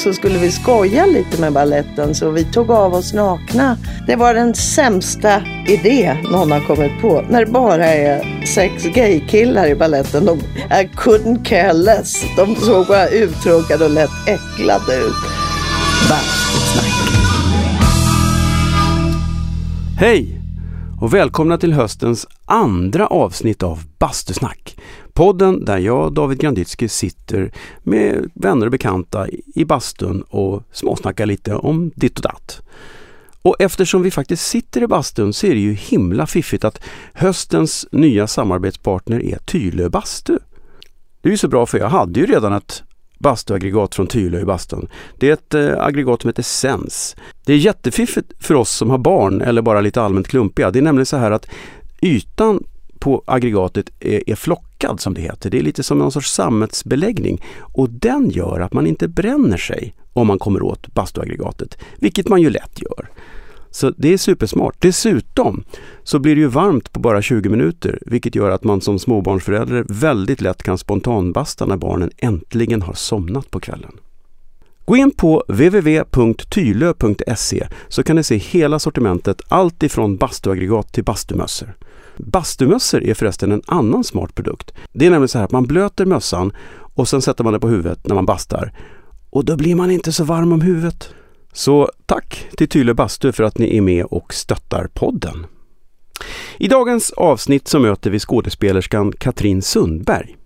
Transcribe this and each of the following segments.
så skulle vi skoja lite med balletten så vi tog av oss nakna. Det var den sämsta idé någon har kommit på. När det bara är sex gaykillar i balletten. De I couldn't care less. De såg bara uttråkade och lätt äcklade ut. Bastusnack. Hej och välkomna till höstens andra avsnitt av Bastusnack. Podden där jag, David Granditsky, sitter med vänner och bekanta i bastun och småsnackar lite om ditt och datt. Och eftersom vi faktiskt sitter i bastun så är det ju himla fiffigt att höstens nya samarbetspartner är Tylö bastu. Det är ju så bra för jag hade ju redan ett bastuaggregat från Tylö i bastun. Det är ett eh, aggregat som heter Sense. Det är jättefiffigt för oss som har barn eller bara lite allmänt klumpiga. Det är nämligen så här att ytan på aggregatet är, är flockad som det heter. Det är lite som någon sorts sammetsbeläggning och den gör att man inte bränner sig om man kommer åt bastuaggregatet, vilket man ju lätt gör. Så det är supersmart. Dessutom så blir det ju varmt på bara 20 minuter vilket gör att man som småbarnsförälder väldigt lätt kan spontanbasta när barnen äntligen har somnat på kvällen. Gå in på www.tylö.se så kan ni se hela sortimentet allt ifrån bastuaggregat till bastumössor. Bastumössor är förresten en annan smart produkt. Det är nämligen så här att man blöter mössan och sen sätter man det på huvudet när man bastar. Och då blir man inte så varm om huvudet. Så tack till Tyle Bastu för att ni är med och stöttar podden. I dagens avsnitt så möter vi skådespelerskan Katrin Sundberg.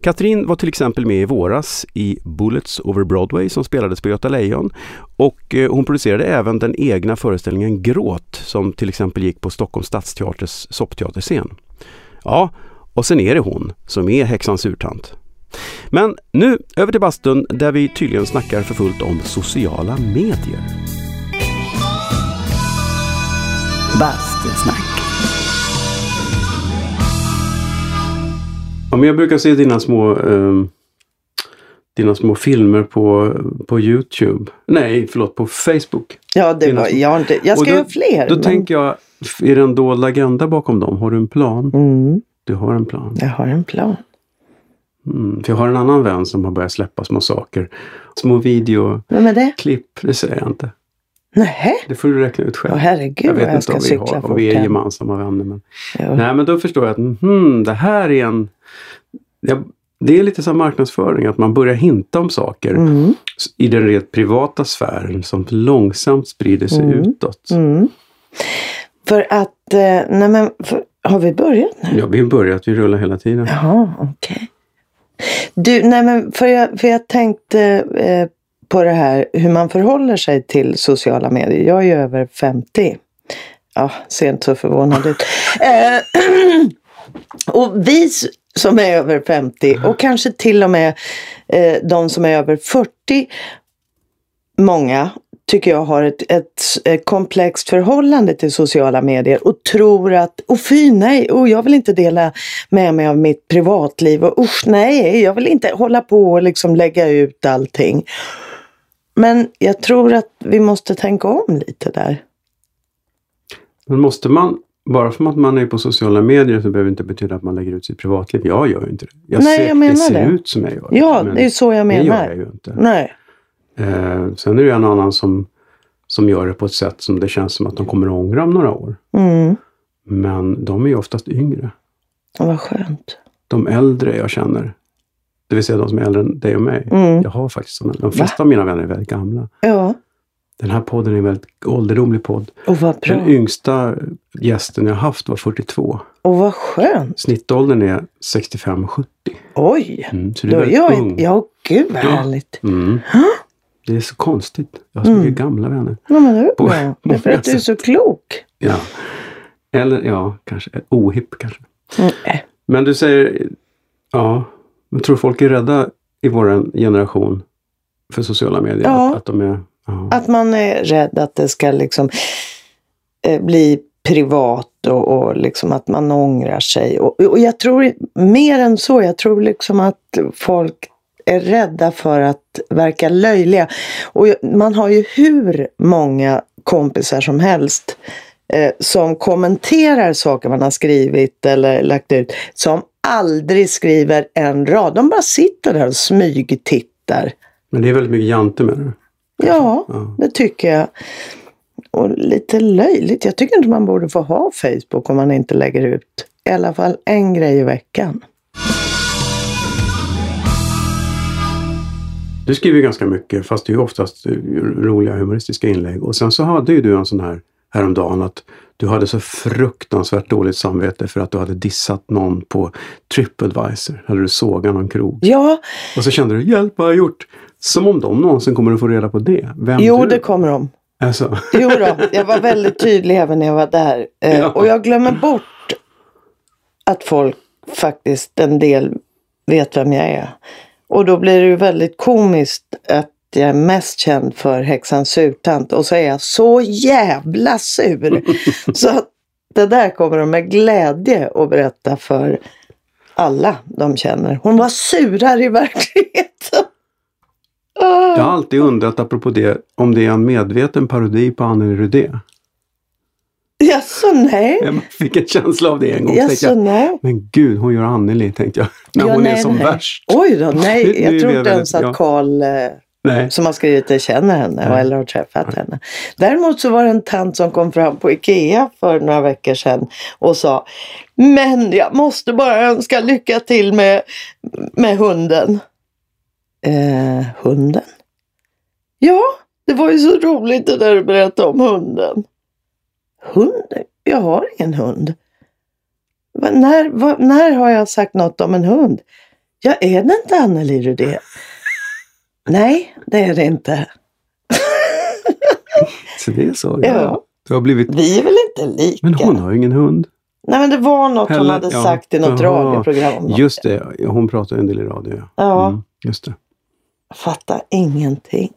Katrin var till exempel med i våras i Bullets over Broadway som spelades på Göta Lejon och eh, hon producerade även den egna föreställningen Gråt som till exempel gick på Stockholms stadsteaters soppteaterscen. Ja, och sen är det hon som är häxans urtant. Men nu över till bastun där vi tydligen snackar för fullt om sociala medier. Bastusnack. Ja, men jag brukar se dina små eh, dina små filmer på, på Youtube. Nej, förlåt, på Facebook. Ja, det var, jag, inte, jag ska då, göra fler. Då men... tänker jag, är det en dold agenda bakom dem? Har du en plan? Mm, Du har en plan. jag har en plan. Mm. För jag har en annan vän som har börjat släppa små saker. Små videoklipp, det säger jag inte. Nähä? Det får du räkna ut själv. Åh herregud jag vet jag inte om vi, har, om vi är gemensamma vänner. Men... Nej men då förstår jag att hmm, det här är en... Ja, det är lite som marknadsföring, att man börjar hinta om saker Mm, i den rent privata sfären som långsamt sprider sig Mm. utåt. mm. För att, eh, nej men, för, har vi börjat nu? Ja, vi har börjat, vi rullar hela tiden. Jaha, okej. Du, nej men för jag, för jag tänkte eh, på det här hur man förhåller sig till sociala medier. Jag är ju över 50. Ja, ser inte så förvånad ut. Eh, och vi som är över 50 och kanske till och med eh, de som är över 40. Många tycker jag har ett, ett, komplext förhållande till sociala medier och tror att, och fy nej, oh, jag vill inte dela med mig av mitt privatliv och usch nej, jag vill inte hålla på och liksom lägga ut allting. Men jag tror att vi måste tänka om lite där. Men måste man, bara för att man är på sociala medier så behöver det inte betyda att man lägger ut sitt privatliv. Jag gör ju inte det. Jag Nej, ser, jag menar det ser det. ut som jag gör Ja, men det är så jag det gör menar. jag ju inte. Nej. Eh, sen är det en annan som, som gör det på ett sätt som det känns som att de kommer att ångra om några år. Mm. Men de är ju oftast yngre. Vad skönt. De äldre jag känner, det vill säga de som är äldre än dig och mig. Mm. Jag har faktiskt sådana. De flesta av mina vänner är väldigt gamla. Ja, Den här podden är en väldigt ålderdomlig podd. och vad bra. Den yngsta gästen jag haft var 42. Och vad skönt. Snittåldern är 65-70. Oj, Mm, så då är väldigt jag ung. inte... Ja, gud vad Ja. härligt. Mm. Det är så konstigt. Jag har så Mm. mycket gamla vänner. Ja, men det är På- bra. Det är för att du är så klok. Ja. Eller ja, kanske ohipp kanske. Mm. Men du säger, ja, jag tror folk är rädda i vår generation för sociala medier. Ja. Att, att de är. Att man är rädd att det ska liksom eh, bli privat och, och liksom att man ångrar sig. Och, och jag tror mer än så, jag tror liksom att folk är rädda för att verka löjliga. Och man har ju hur många kompisar som helst eh, som kommenterar saker man har skrivit eller lagt ut som aldrig skriver en rad. De bara sitter där och smygtittar. Men det är väldigt mycket jante med det. Ja, Ja. det tycker jag. Och lite löjligt. Jag tycker inte man borde få ha Facebook om man inte lägger ut i alla fall en grej i veckan. Du skriver ju ganska mycket fast det är oftast roliga humoristiska inlägg. Och sen så hade ju du en sån här häromdagen att du hade så fruktansvärt dåligt samvete för att du hade dissat någon på Tripadvisor. Hade du sågat någon krog. Ja, Och så kände du, hjälp vad har jag gjort? Som om de någonsin kommer att få reda på det. Vem jo du? det kommer de. Alltså, Jo då, jag var väldigt tydlig även när jag var där. Eh, Ja. Och jag glömmer bort att folk faktiskt, en del, vet vem jag är. Och då blir det ju väldigt komiskt att jag är mest känd för häxan Surtant och så är jag så jävla sur. så att det där kommer de med glädje att berätta för alla de känner. Hon var surare i verkligheten. Jag har alltid undrat, apropå det, om det är en medveten parodi på Anneli Rudé. Jaså nej? Jag fick en känsla av det en gång. Jaså jag, nej? men gud, hon gör Anneli, tänkte jag. När Ja, hon är nej, som nej. värst. Oj då, nej. är Jag tror inte ens att ja. Karl eh, Nej. som har skrivit det känner henne Nej. eller har träffat henne. Däremot så var det en tant som kom fram på Ikea för några veckor sedan och sa Men jag måste bara önska lycka till med, med hunden. Eh, hunden? Ja, det var ju så roligt det där du berättade om hunden. Hunden? Jag har ingen hund. Va, när, va, när har jag sagt något om en hund? Ja, är det inte Anneli Rudé? Nej, det är det inte. Så det är så. Ja. Du har blivit... Vi är väl inte lika? Men hon har ju ingen hund. Nej, men det var något hon Heller- hade ja. sagt i något Jaha. radioprogram. Just det, ja, hon pratar ju en del i radio. Ja. Ja. Mm, just det. Jag fattar ingenting.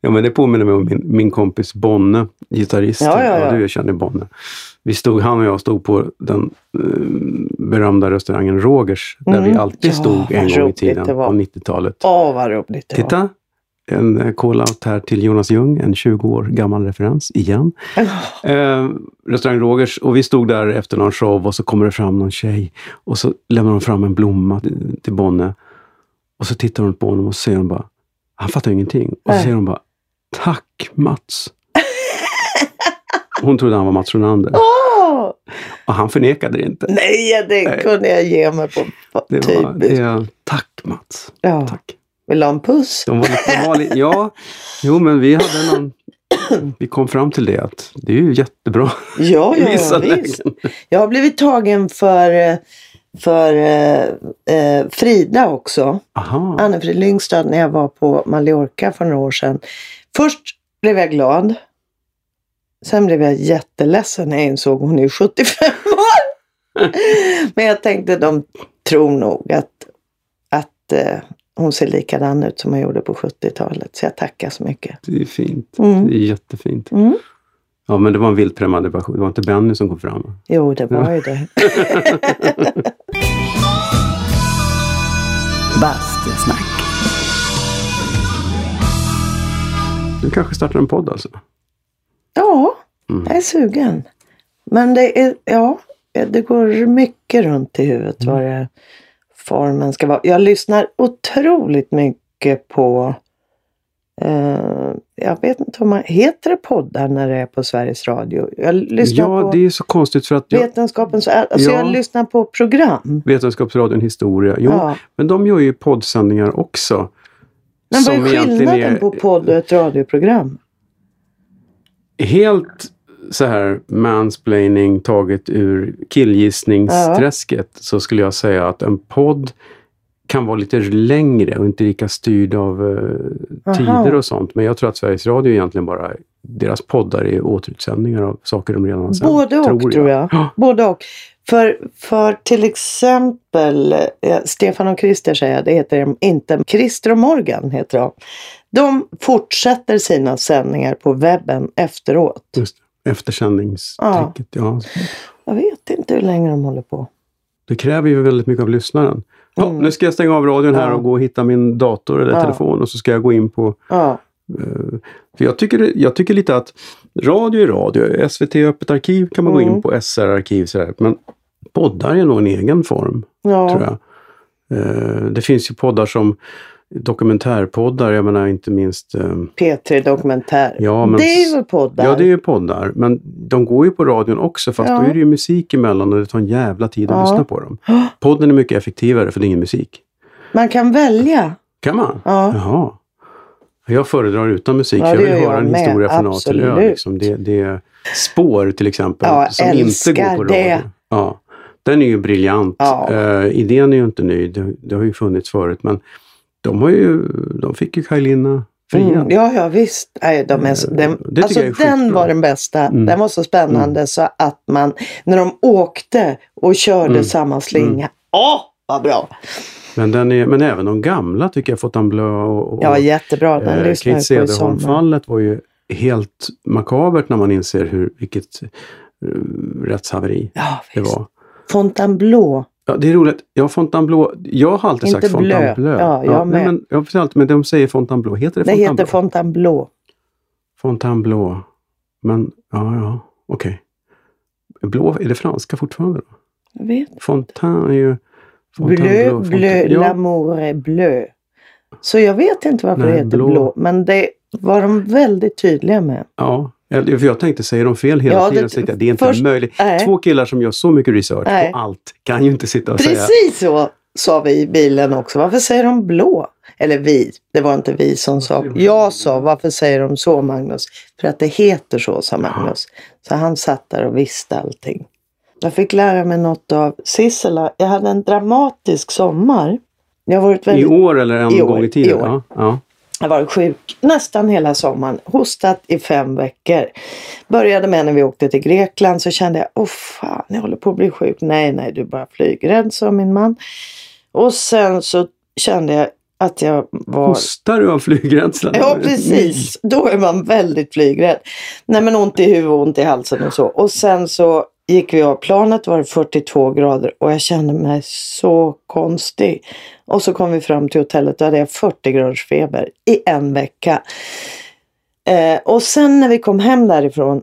Ja, men det påminner mig om min, min kompis Bonne, gitarrist. Ja, ja, ja. du känner Bonne. Vi stod, han och jag stod på den eh, berömda restaurangen Rogers, där Mm. vi alltid Ja, stod en vad gång i tiden var. på 90-talet. Åh, vad roligt det Titta! En eh, call-out här till Jonas Ljung, en 20 år gammal referens igen. var. Eh, restaurang Rogers och vi stod där efter någon show och så kommer det fram någon tjej och så lämnar de fram en blomma till, till Bonne. Och så tittar hon på honom och så säger hon bara, han fattar ju ingenting. Och så säger hon bara, tack Mats. Hon trodde han var Mats Ronander. Åh! Och han förnekade det inte. Nej, det Nej. kunde jag ge mig på. Det var, det, tack Mats. Ja. Tack. Vill du ha en puss? De var de var lite, ja, jo men vi hade någon, vi kom fram till det att det är ju jättebra Ja, ja, vissa visst. Jag har blivit tagen för, eh, för eh, eh, Frida också. Anne-Frid Lyngstad när jag var på Mallorca för några år sedan. Först blev jag glad. Sen blev jag jätteledsen när jag insåg hon är 75 år. Men jag tänkte de tror nog att, att eh, hon ser likadan ut som hon gjorde på 70-talet. Så jag tackar så mycket. Det är fint. Mm. Det är jättefint. Mm. Ja, men det var en vildpremmande version. Det var inte Benny som kom fram. Jo, det var ju det. Bastusnack. Du kanske startar en podd alltså? Ja, Mm. jag är sugen. Men det är, ja, det går mycket runt i huvudet Mm. vad det formen ska vara. Jag lyssnar otroligt mycket på eh, jag vet inte om man heter det poddar när det är på Sveriges Radio. Jag lyssnar Ja, på det är så konstigt för att jag, Vetenskapens alltså Ja. jag lyssnar på program. Vetenskapsradion Historia, jo, Ja. men de gör ju poddsändningar också. Men vad är skillnaden är- på podd och ett radioprogram? Helt så här mansplaining taget ur killgissningsträsket så skulle jag säga att en podd kan vara lite längre och inte lika styrd av eh, tider och sånt. Men jag tror att Sveriges Radio egentligen bara, deras poddar är återutsändningar av saker de redan har sänt. Både och tror jag. Ja. Både och. För, för till exempel eh, Stefan och Christer säger jag, det heter de inte. Christer och Morgan heter de. De fortsätter sina sändningar på webben efteråt. Just. Eftersändningstricket, ja. Jag vet inte hur länge de håller på. Det kräver ju väldigt mycket av lyssnaren. Ja, Mm. Nu ska jag stänga av radion här och gå och hitta min dator eller telefon och så ska jag gå in på Eh, För jag tycker, jag tycker lite att radio är radio. SVT Öppet arkiv kan man gå Mm. in på, SR arkiv sådär. Men poddar är nog en egen form, tror ja. jag. Eh, Det finns ju poddar som dokumentärpoddar, jag menar inte minst... Eh, P3 Dokumentär. Ja, men, det är ju poddar. Ja, det är ju poddar. Men de går ju på radion också fast Ja. då är det ju musik emellan och det tar en jävla tid att Ja. lyssna på dem. Podden är mycket effektivare för det är ingen musik. Man kan välja. Kan man? Ja. Jaha. Jag föredrar utan musik Ja, för jag vill höra jag en med. historia från A till Ö. Liksom. Det, det är spår till exempel Ja, som inte går på radio. det. Ja. Den är ju briljant. Ja. Eh, idén är ju inte ny, det, det har ju funnits förut men de, har ju, de fick ju Kajlina friad. Mm, ja, ja visst. Nej, de är så, Eh, den, det alltså, jag är den var den bästa. Mm. Den var så spännande så att man, när de åkte och körde Mm. samma slinga. Åh, vad bra! Men, den är, men även de gamla tycker jag, Fontainebleau och, och Ja, jättebra. Den eh, Kate. Cederholm-fallet var ju helt makabert när man inser hur, vilket uh, rättshaveri Ja, det var. Fontainebleau. Ja, det är roligt. Ja, Fontainebleau. Jag har alltid Inte sagt blö. Fontainebleau. Ja, jag nej, med. men, jag har alltid, men de säger Fontainebleau. Heter det Det Fontainebleau? heter Fontainebleau. Fontainebleau. Men, ja, ja, okej. Blå, är det franska fortfarande då? Jag vet. Fontaine är ju... Bleu, bleu, ja, l'amour est bleu. Så jag vet inte varför Nej, det heter blå. blå. Men det var de väldigt tydliga med. ja. Eller, För jag tänkte, säger de fel hela Ja, tiden? det- jag, det är inte först- möjligt. nej. Två killar som gör så mycket research Nej. på allt kan ju inte sitta och säga... Precis så sa vi i bilen också. Varför säger de blå? Eller vi. Det var inte vi som sa. Jag sa varför säger de så Magnus? För att det heter så sa Magnus. Så han satt där och visste allting. Jag fick lära mig något av Sissela. Jag hade en dramatisk sommar. Jag har varit I väldigt år eller en I år, gång i tiden? i år. Ja. Jag varit sjuk nästan hela sommaren. Hostat i fem veckor. Började med när vi åkte till Grekland så kände jag, åh fan, jag håller på att bli sjuk. Nej, nej, du är bara flygrädd, sa min man. Och sen så kände jag att jag var... Hostar du av flygrädsla? Ja, precis. Då är man väldigt flygrädd. Nej, men ont i huvudet ont i halsen och så. Och sen så gick vi av planet, var det 42 grader och jag kände mig så konstig. Och så kom vi fram till hotellet, då hade jag 40 graders feber i en vecka. Eh, och sen när vi kom hem därifrån,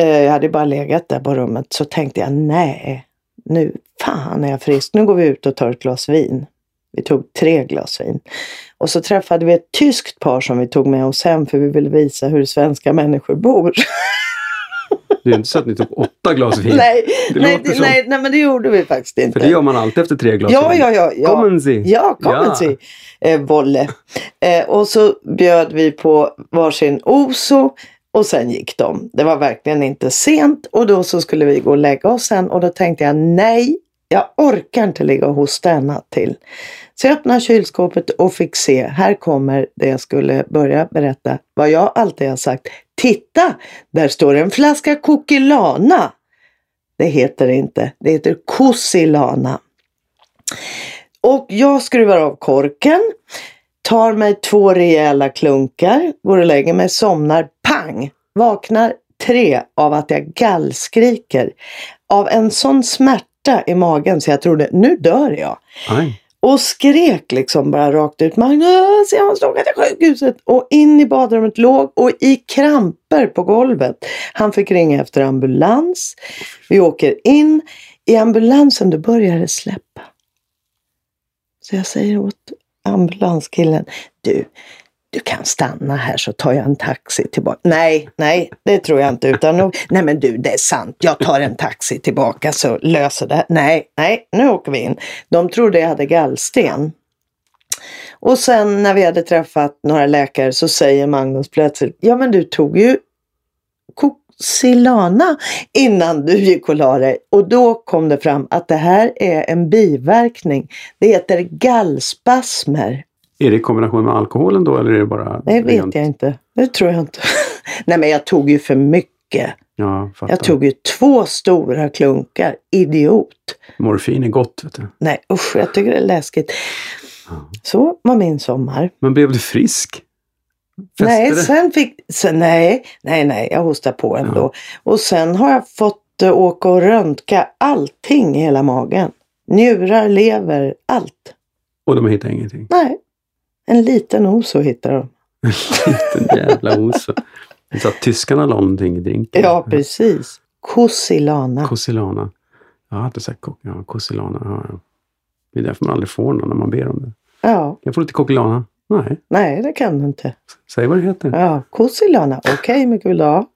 eh, jag hade bara legat där på rummet, så tänkte jag nej, nu fan är jag frisk. Nu går vi ut och tar ett glas vin. Vi tog tre glas vin. Och så träffade vi ett tyskt par som vi tog med oss hem för vi ville visa hur svenska människor bor. Det är inte så att ni tog åtta glas vin? nej, nej, som. nej, nej, men det gjorde vi faktiskt inte. För det gör man alltid efter tre glas Ja, vin. ja, ja. ja. Kommen Sie. Ja, kom Ja. ja. eh, Volle. Eh, och så bjöd vi på varsin Oso och sen gick de. Det var verkligen inte sent och då så skulle vi gå och lägga oss sen och då tänkte jag nej, jag orkar inte ligga och hosta en natt till. Så jag öppnade kylskåpet och fick se, här kommer det jag skulle börja berätta, vad jag alltid har sagt. Titta, där står en flaska Kokilana. Det heter det inte, det heter Kossilana. Och jag skruvar av korken, tar mig två rejäla klunkar, går och lägger mig, somnar, pang! Vaknar tre av att jag gallskriker. Av en sån smärta i magen så jag trodde, nu dör jag. Aj. Och skrek liksom bara rakt ut. Magnus, jag måste åka till sjukhuset. Och in i badrummet låg och i kramper på golvet. Han fick ringa efter ambulans. Vi åker in. I ambulansen då börjar det släppa. Så jag säger åt ambulanskillen. Du, du kan stanna här så tar jag en taxi tillbaka. Nej, nej, det tror jag inte. Utan nog, nej men du, det är sant. Jag tar en taxi tillbaka så löser det. Nej, nej, nu åker vi in. De trodde jag hade gallsten. Och sen när vi hade träffat några läkare så säger Magnus plötsligt, ja men du tog ju Coxilana innan du gick och la dig. Och då kom det fram att det här är en biverkning. Det heter gallspasmer. Är det i kombination med alkoholen då eller är det bara Det vet rent? jag inte. Det tror jag inte. Nej men jag tog ju för mycket. Ja, fattar. Jag tog ju två stora klunkar. Idiot. Morfin är gott. Vet du. Nej usch, jag tycker det är läskigt. Ja. Så var min sommar. Men blev du frisk? Fäste Nej, sen fick, sen, nej, nej, nej, jag hostar på ändå. Och sen har jag fått uh, åka och röntga allting i hela magen. Njurar, lever, allt. Och de hittar ingenting? Nej, en liten oso hittar de. Liten jävla oso. Sa att tyskarna la någonting i drinken. Ja, precis. Kossilana. Kossilana. Jag har alltid sagt ja, Kossilana. Ja, ja. Det är därför man aldrig får någon när man ber om det. Ja, Jag får lite Kokilana. Nej, Nej, det kan du inte. säg vad det heter. Ja, Kossilana. Okej, mycket vill du ha?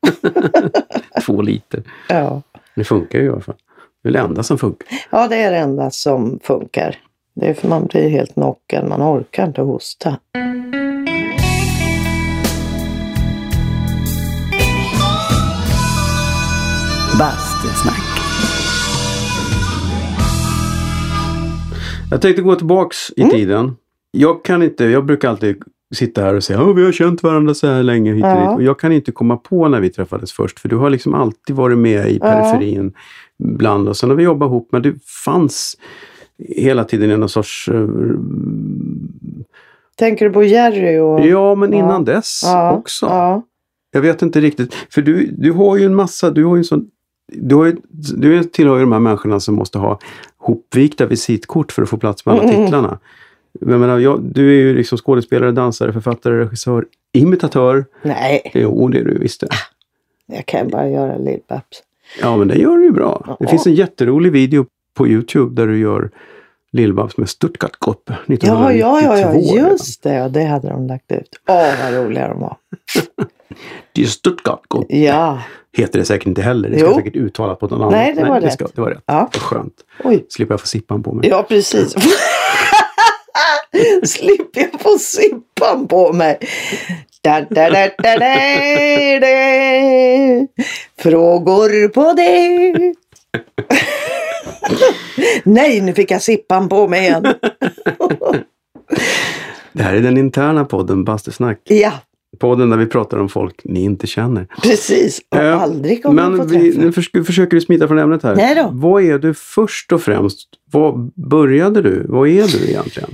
Två liter. Ja. Det funkar ju i alla fall. Det är det enda som funkar. ja, det är det enda som funkar. Det är för man blir helt knockad. Man orkar inte hosta. Bastusnack. Jag tänkte gå tillbaks i tiden. Jag kan inte, jag brukar alltid sitta här och säga att vi har känt varandra så här länge hit och Ja. dit. Och jag kan inte komma på när vi träffades först för du har liksom alltid varit med i periferin bland oss. Sen har vi jobbat ihop men det fanns hela tiden i någon sorts... eh, Tänker du på Jerry och... Ja, men innan Ja. dess Ja, också. Ja. Jag vet inte riktigt. För du, du har ju en massa, du har ju en sån du, har ju, du tillhör ju de här människorna som måste ha hopvikta visitkort för att få plats med alla Mm. titlarna. Jag menar, jag, du är ju liksom skådespelare, dansare, författare, regissör, imitatör. Nej, Jo, det är du visst det. jag kan bara göra Lill-Babs. Ja, men det gör du ju bra. Det finns en jätterolig video på Youtube där du gör Lill-Babs med Stuttgart-grupp Ja, 1992. ja, ja, ja, redan. just det. Ja, det hade de lagt ut. Åh, vad roliga de var. Det är Stuttgart-grupp. Ja, Heter det säkert inte heller. Det ska Jo. säkert uttalas på något annat. Nej, det var det rätt. Ska, det var rätt. Ja. Vad skönt. oj. Slipper jag få sippan på mig. Ja, precis. Slipper jag få sippan på mig. Da, da, da, da, da. Frågor på det. Nej, nu fick jag sippan på mig igen. Det här är den interna podden Bastusnack. Ja, Podden där vi pratar om folk ni inte känner. precis. Och Eh, aldrig kommer få Men vi, träffa. nu förs- försöker du smita från ämnet här. Nej då. Vad är du först och främst? Vad började du? Vad är du egentligen?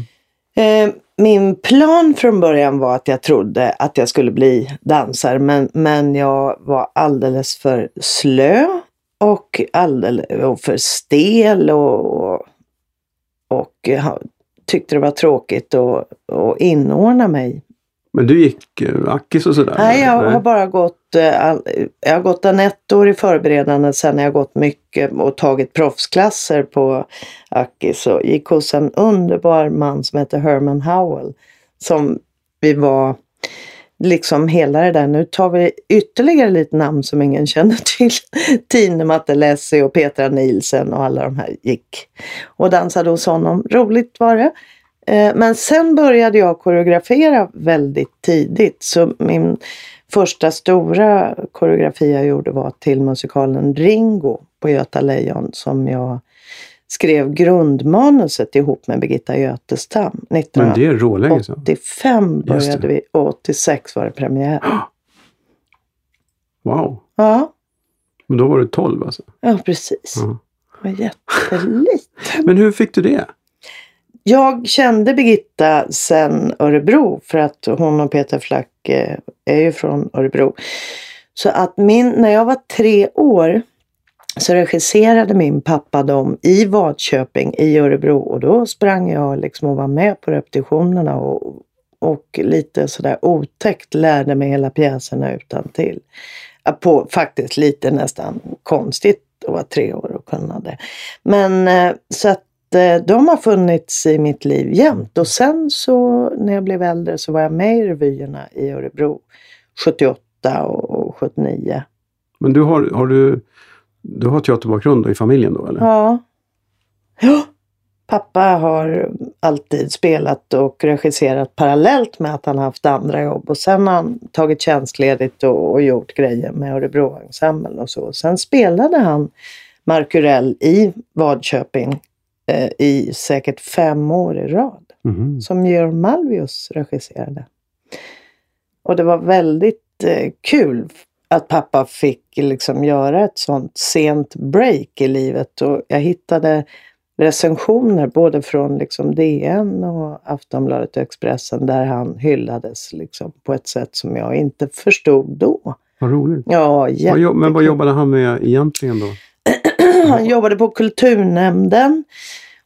Eh, Min plan från början var att jag trodde att jag skulle bli dansare men, men jag var alldeles för slö och alldeles och för stel och, och ha- tyckte det var tråkigt att, att inordna mig. Men du gick eh, Ackis och sådär? Nej, jag har bara gått, eh, jag har gått en ett år i förberedande, sen har jag gått mycket och tagit proffsklasser på Akis och gick hos en underbar man som heter Herman Howell. Som vi var liksom hela det där, nu tar vi ytterligare lite namn som ingen känner till. Tine Mattelessi och Petra Nielsen och alla de här gick och dansade hos honom. Roligt var det. Eh, men sen började jag koreografera väldigt tidigt. Så min första stora koreografi jag gjorde var till musikalen Ringo på Göta Lejon som jag skrev grundmanuset ihop med Birgitta Götestam. Men det är rålänge sedan. 1985 Just började vi och 86 var det premiär. Wow. Ja, Men då var du 12 alltså? ja precis. Ja. Det var jätteliten. Men hur fick du det? Jag kände Birgitta sen Örebro för att hon och Peter Flack eh, är ju från Örebro. Så att min, när jag var tre år så regisserade min pappa dem i Vadköping i Örebro och då sprang jag liksom och var med på repetitionerna och, och lite sådär otäckt lärde mig hela pjäserna utan till. På faktiskt lite nästan konstigt att vara tre år och kunna det. Men eh, så att eh, de har funnits i mitt liv jämt. Och sen så när jag blev äldre så var jag med i revyerna i Örebro 78 och, och 79. Men du har, har du, du har teaterbakgrund i familjen då eller? Ja. ja. Pappa har alltid spelat och regisserat parallellt med att han haft andra jobb. Och sen har han tagit tjänstledigt och, och gjort grejer med Örebroensemblen och så. Sen spelade han Markurell i Vadköping eh, i säkert fem år i rad. Mhm. Som Georg Malvius regisserade. Och det var väldigt eh, kul att pappa fick liksom göra ett sånt sent break i livet. Och jag hittade recensioner både från liksom DN och Aftonbladet och Expressen där han hyllades liksom på ett sätt som jag inte förstod då. Vad roligt. Ja, jo- men vad jättekul. jobbade han med egentligen då? Han jobbade på Kulturnämnden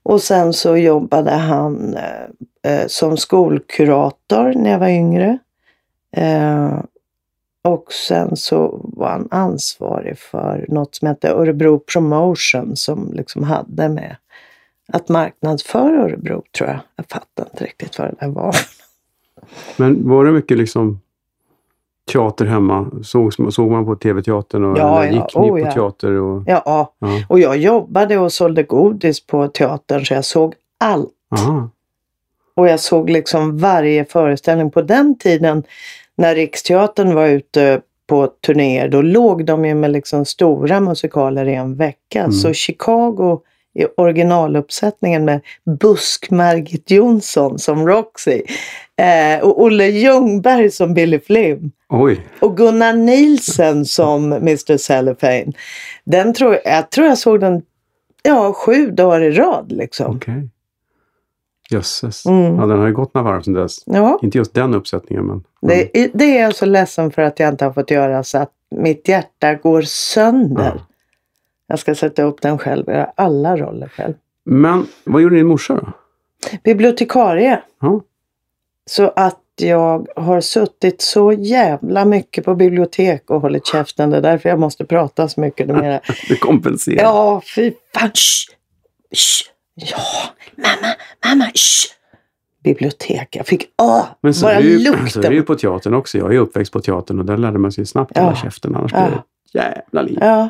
och sen så jobbade han eh, eh, som skolkurator när jag var yngre. Eh, och sen så var han ansvarig för något som hette Örebro Promotion som liksom hade med att marknadsföra Örebro tror jag. Jag fattar inte riktigt vad det där var. Men var det mycket liksom teater hemma? Såg, såg man på TV-teatern och Ja, ja. gick ni Oh, på ja. teater? Och, Ja, ja. och jag jobbade och sålde godis på teatern så jag såg allt. Aha. Och jag såg liksom varje föreställning. På den tiden när Riksteatern var ute på turnéer då låg de ju med liksom stora musikaler i en vecka. Mm. Så Chicago i originaluppsättningen med Busk-Margit Jonsson som Roxy eh, och Olle Ljungberg som Billy Flynn Oj, och Gunnar Nielsen som Mr Cellophane. Den tror, jag tror jag såg den ja, sju dagar i rad liksom. okej. Jösses. Mm. Ja, den har ju gått några varv sedan dess. Ja. Inte just den uppsättningen, men... Det, det är jag så ledsen för att jag inte har fått göra så att mitt hjärta går sönder. Ja. Jag ska sätta upp den själv, göra alla roller själv. Men vad gjorde din morsa då? Bibliotekarie. Ja. Så att jag har suttit så jävla mycket på bibliotek och hållit käften. Det är därför jag måste prata så mycket numera. Det kompenserar. Ja, fy fan. Shh, shh. Ja, mamma, mamma, shh. Bibliotek. Jag fick, åh, Men bara är, ju, lukten. så är det ju på teatern också. Jag är uppväxt på teatern och där lärde man sig snabbt hålla Ja. käften. Annars Ja. blir det jävla liv. Ja.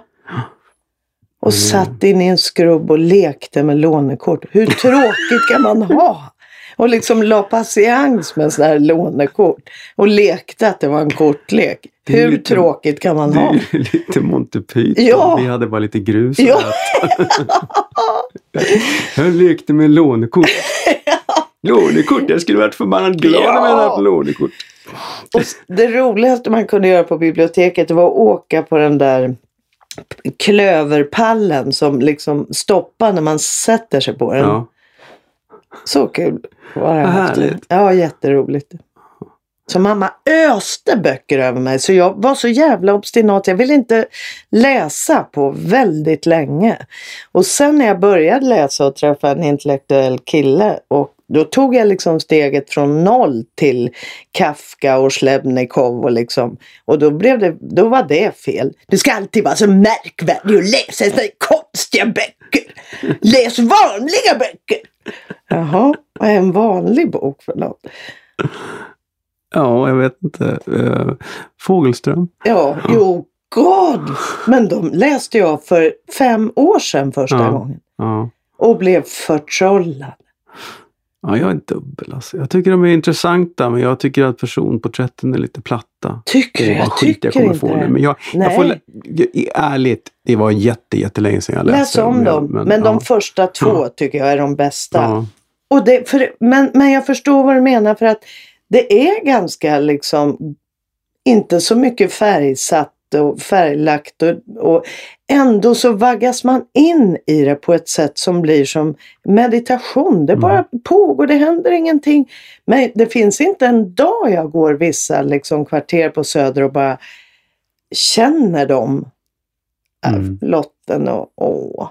Och Mm. satt in i en skrubb och lekte med lånekort. Hur tråkigt kan man ha? Och liksom la patiens med sådana här lånekort. Och lekte att det var en kortlek. Det är Hur lite- tråkigt kan man Det ha? är ju lite Monty Python. Ja. Vi hade bara lite grus och Ja. Jag lekte med lånekort. Lånekort, jag skulle varit förbannat glad Ja. om jag hade haft lånekort. Och det roligaste man kunde göra på biblioteket det var att åka på den där klöverpallen som liksom stoppar när man sätter sig på den. Ja. Så kul var det. Vad härligt. Ja, jätteroligt. Så mamma öste böcker över mig så jag var så jävla obstinat. Jag ville inte läsa på väldigt länge. Och sen när jag började läsa och träffa en intellektuell kille och då tog jag liksom steget från noll till Kafka och Slebnikov och liksom. Och då blev det, då var det fel. Du ska alltid vara så märkvärdig och läsa konstiga böcker. Läs vanliga böcker. Jaha, vad är en vanlig bok för något? ja, jag vet inte. Uh, Fågelström. Ja, jo, God! Men de läste jag för fem år sedan första Ja. gången. Ja. Och blev förtrollad. Ja, jag är dubbel alltså. Jag tycker de är intressanta men jag tycker att personporträtten är lite platta. Tycker du? Jag skit jag tycker kommer inte få det. nu. Men jag, jag Nej. får, jag, ärligt, det var jätte, jättelänge sedan jag läste Läs om men dem. Men, de ja. första två tycker jag är de bästa. Ja. Och det, för, men, men jag förstår vad du menar för att det är ganska liksom inte så mycket färgsatt och färglagt och, och ändå så vaggas man in i det på ett sätt som blir som meditation. Det bara pågår, det händer ingenting. Men det finns inte en dag jag går vissa liksom kvarter på Söder och bara känner dem. Äh, Mm. Lotten och åh.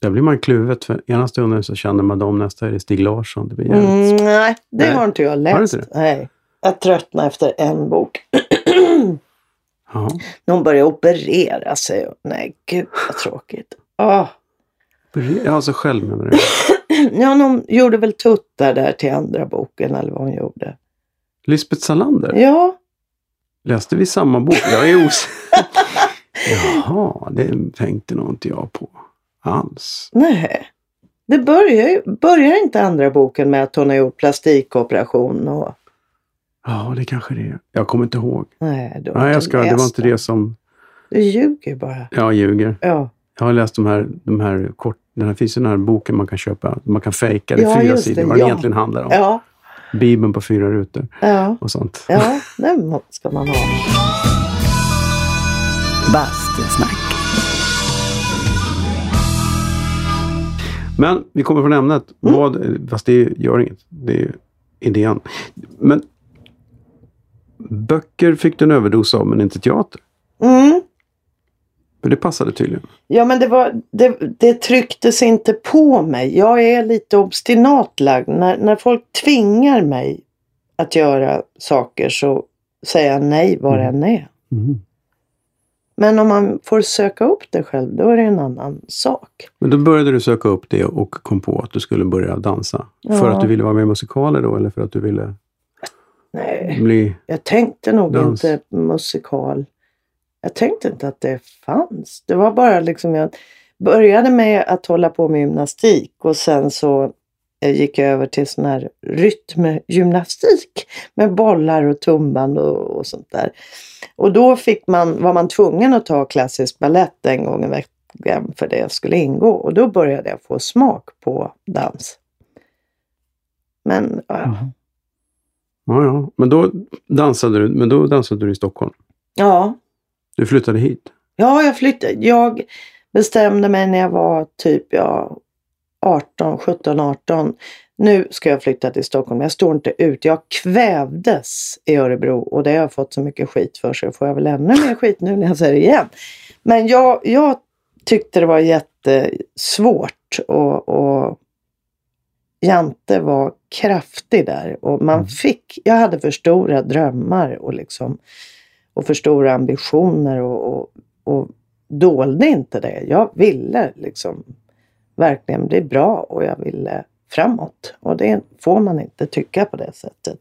Där blir man kluvet. För ena stunden så känner man dem, nästa är det Stig Larsson. Det blir jävligt Mm, nej, det Nej. har inte jag läst. Har inte det? Nej. Jag tröttnade efter en bok. Ja. När hon började operera sig. Nej, gud vad tråkigt. Ja, alltså själv menar du? Ja, hon gjorde väl tuttar där till andra boken eller vad hon gjorde. Lisbeth Salander? Ja, Läste vi samma bok? Jag är osäker. Jaha, det tänkte nog inte jag på alls. nej. Det börjar, börjar inte andra boken med att hon har gjort plastikoperation och... Ja, det kanske det är. Jag kommer inte ihåg. Nej, du har Nej, jag ska, det var inte det som Du ljuger bara. jag ljuger. Ja, Jag har läst de här, de här kort, den här finns ju den här boken man kan köpa. Man kan fejka det, Ja, fyra sidor, det, vad det ja. egentligen handlar om. ja, Bibeln på fyra rutor ja. och sånt. Ja, den ska man ha. Bastusnack. Men vi kommer från ämnet. Mm. Vad, fast det gör inget. Det är idén. Men böcker fick du en överdos av men inte teater. Mm. För det passade tydligen. Ja men det, var, det, det trycktes inte på mig. Jag är lite obstinat lagd. När, när folk tvingar mig att göra saker så säger jag nej var det än är. Mm. Men om man får söka upp det själv då är det en annan sak. Men då började du söka upp det och kom på att du skulle börja dansa. För Ja. att du ville vara med i musikaler då eller för att du ville... Nej, bli... jag tänkte nog Dans. inte musikal. Jag tänkte inte att det fanns. Det var bara liksom jag började med att hålla på med gymnastik och sen så eh, gick jag över till sån här rytmgymnastik med bollar och tumband och, och sånt där. Och då fick man, var man tvungen att ta klassisk ballett en gång i veckan för det skulle ingå. Och då började jag få smak på dans. Men ja, Ja, ja. Men då dansade du, men då dansade du i Stockholm. ja, Du flyttade hit. Ja, jag flyttade. Jag bestämde mig när jag var typ ja, 18, 17, 18. Nu ska jag flytta till Stockholm. Jag står inte ut. Jag kvävdes i Örebro och det har jag fått så mycket skit för så får jag väl ännu mer skit nu när jag säger det igen. Men jag, jag tyckte det var jättesvårt och, och Jante var kraftig där och man Mm. fick, jag hade för stora drömmar och liksom och för stora ambitioner och, och, och dolde inte det. Jag ville liksom verkligen bli bra och jag ville framåt. Och det får man inte tycka på det sättet.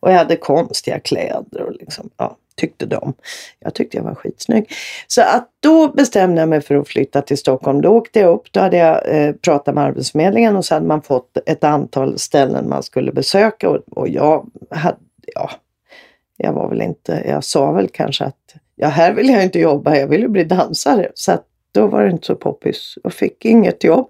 Och jag hade konstiga kläder och liksom, ja, tyckte de. Jag tyckte jag var skitsnygg. Så att då bestämde jag mig för att flytta till Stockholm. Då åkte jag upp, då hade jag eh, pratat med Arbetsförmedlingen och så hade man fått ett antal ställen man skulle besöka och, och jag hade, ja, jag var väl inte, jag sa väl kanske att ja, här vill jag inte jobba, jag vill ju bli dansare. Så att då var det inte så poppis. Och fick inget jobb.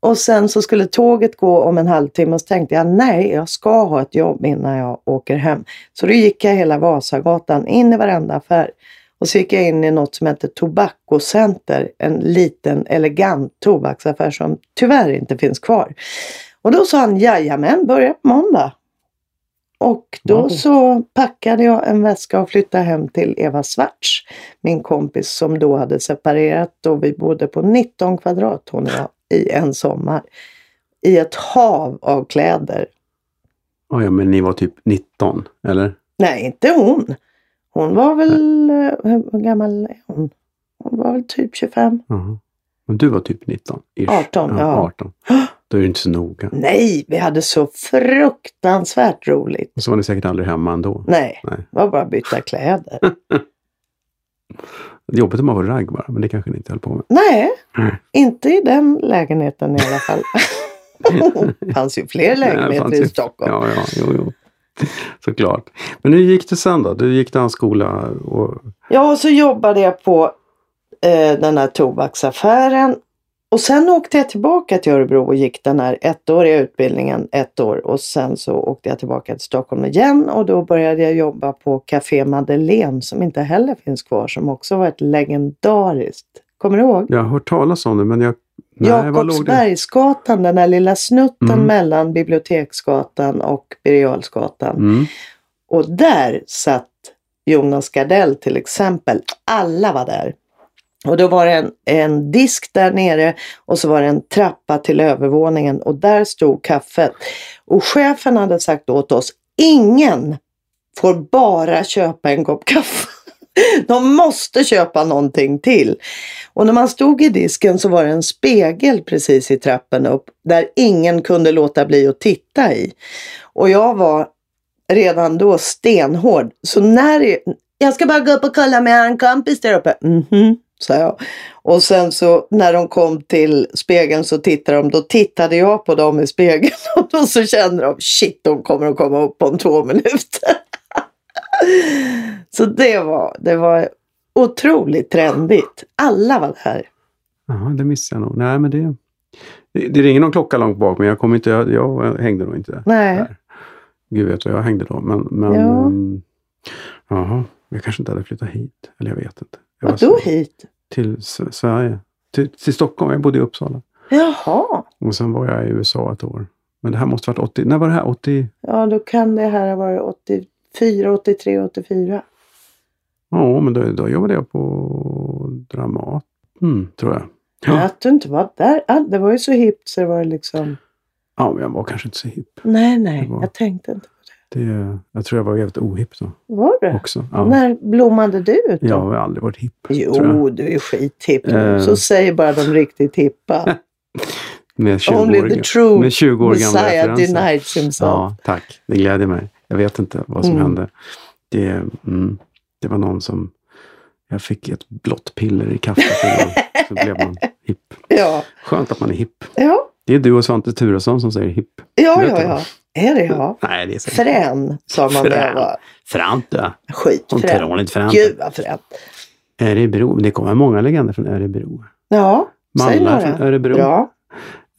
Och sen så skulle tåget gå om en halvtimme och så tänkte jag nej, jag ska ha ett jobb innan jag åker hem. Så då gick jag hela Vasagatan in i varenda affär. Och så gick jag in i något som heter Tobacco Center, en liten elegant tobaksaffär som tyvärr inte finns kvar. Och då sa han, jajamän, börja på måndag. Och då Wow. så packade jag en väska och flyttade hem till Eva Svarts, min kompis som då hade separerat och vi bodde på 19 kvadrat hon och jag i en sommar. I ett hav av kläder. Oh, ja, men ni var typ 19, eller? Nej, inte hon. Hon var väl, eh, hur gammal är hon? Hon var väl typ 25. Jaha. Men du var typ 19? ish. 18, ja. 18. Då är det inte så noga. Nej, vi hade så fruktansvärt roligt. Och så var ni säkert aldrig hemma ändå. Nej, Nej. det var bara att byta kläder. Det är jobbigt om man var ragg bara, men det kanske ni inte höll på med. Nej, Nej. inte i den lägenheten i alla fall. det fanns ju fler Nej, lägenheter fanns i Stockholm. Ja, ja, jo, jo. Såklart. Men hur gick det sen då? Du gick dansskola och... Ja, och så jobbade jag på eh, den här tobaksaffären. Och sen åkte jag tillbaka till Örebro och gick den här ettåriga utbildningen ett år. Och sen så åkte jag tillbaka till Stockholm igen och då började jag jobba på Café Madeleine som inte heller finns kvar, som också var ett legendariskt. Kommer du ihåg? Jag har hört talas om det, men jag... Nej? Jakobsbergsgatan, den där lilla snutten Mm. mellan Biblioteksgatan och Birger. Mm. Och där satt Jonas Gardell till exempel. Alla var där. Och då var det en, en disk där nere och så var det en trappa till övervåningen och där stod kaffet. Och chefen hade sagt åt oss, ingen får bara köpa en kopp kaffe. De måste köpa någonting till. Och när man stod i disken så var det en spegel precis i trappen upp där ingen kunde låta bli att titta i. Och jag var redan då stenhård. Så när jag ska bara gå upp och kolla med en kompis där uppe. Mhm, sa jag. Och sen så när de kom till spegeln så tittade de. Då tittade jag på dem i spegeln och då så kände de shit, de kommer att komma upp om två minuter. så det var, det var otroligt trendigt. Alla var där. Jaha, det missade jag nog. Nej, men det... Det, det ringer någon klocka långt bak, men jag, kommer inte, jag, jag hängde nog inte Nej. där. Gud vet vad jag hängde då. Men, men Ja. ehm, jaha, jag kanske inte hade flyttat hit. Eller jag vet inte. Vadå hit? Till S- Sverige. Till, till Stockholm. Jag bodde i Uppsala. Jaha. Och sen var jag i USA ett år. Men det här måste varit 80... När var det här? 80? Ja, då kan det här ha varit 84, 83, 84. Ja, men då, då jobbade jag på Dramaten, tror jag. Ja. Att du inte var där. Det var ju så hippt så det var liksom... ja men jag var kanske inte så hipp. Nej, nej, var- jag tänkte inte. Det, jag tror jag var jävligt ohipp då Var det? också. Ja. När blommade du ut då? Jag har aldrig varit hipp. Jo, du är skithipp nu. Eh. Så säger bara de riktigt hippa. Med 20 Only år, the true med 20 år gamla Messiah denies himself. Ja, tack. Det gläder mig. Jag vet inte vad som Mm. hände. Det, mm, det var någon som... Jag fick ett blått piller i kaffet. så blev man hipp. Ja, Skönt att man är hipp. ja, Det är du och Svante Turesson som säger hipp. ja, ja. du? ja. Är det ja? Nej, det är säkert... Frän, sa man när jag var Fränt du. skitfrän. Fränt. Gud vad fränt. Örebro. Det kommer många legender från Örebro. Ja, säg några. från Örebro. Bra.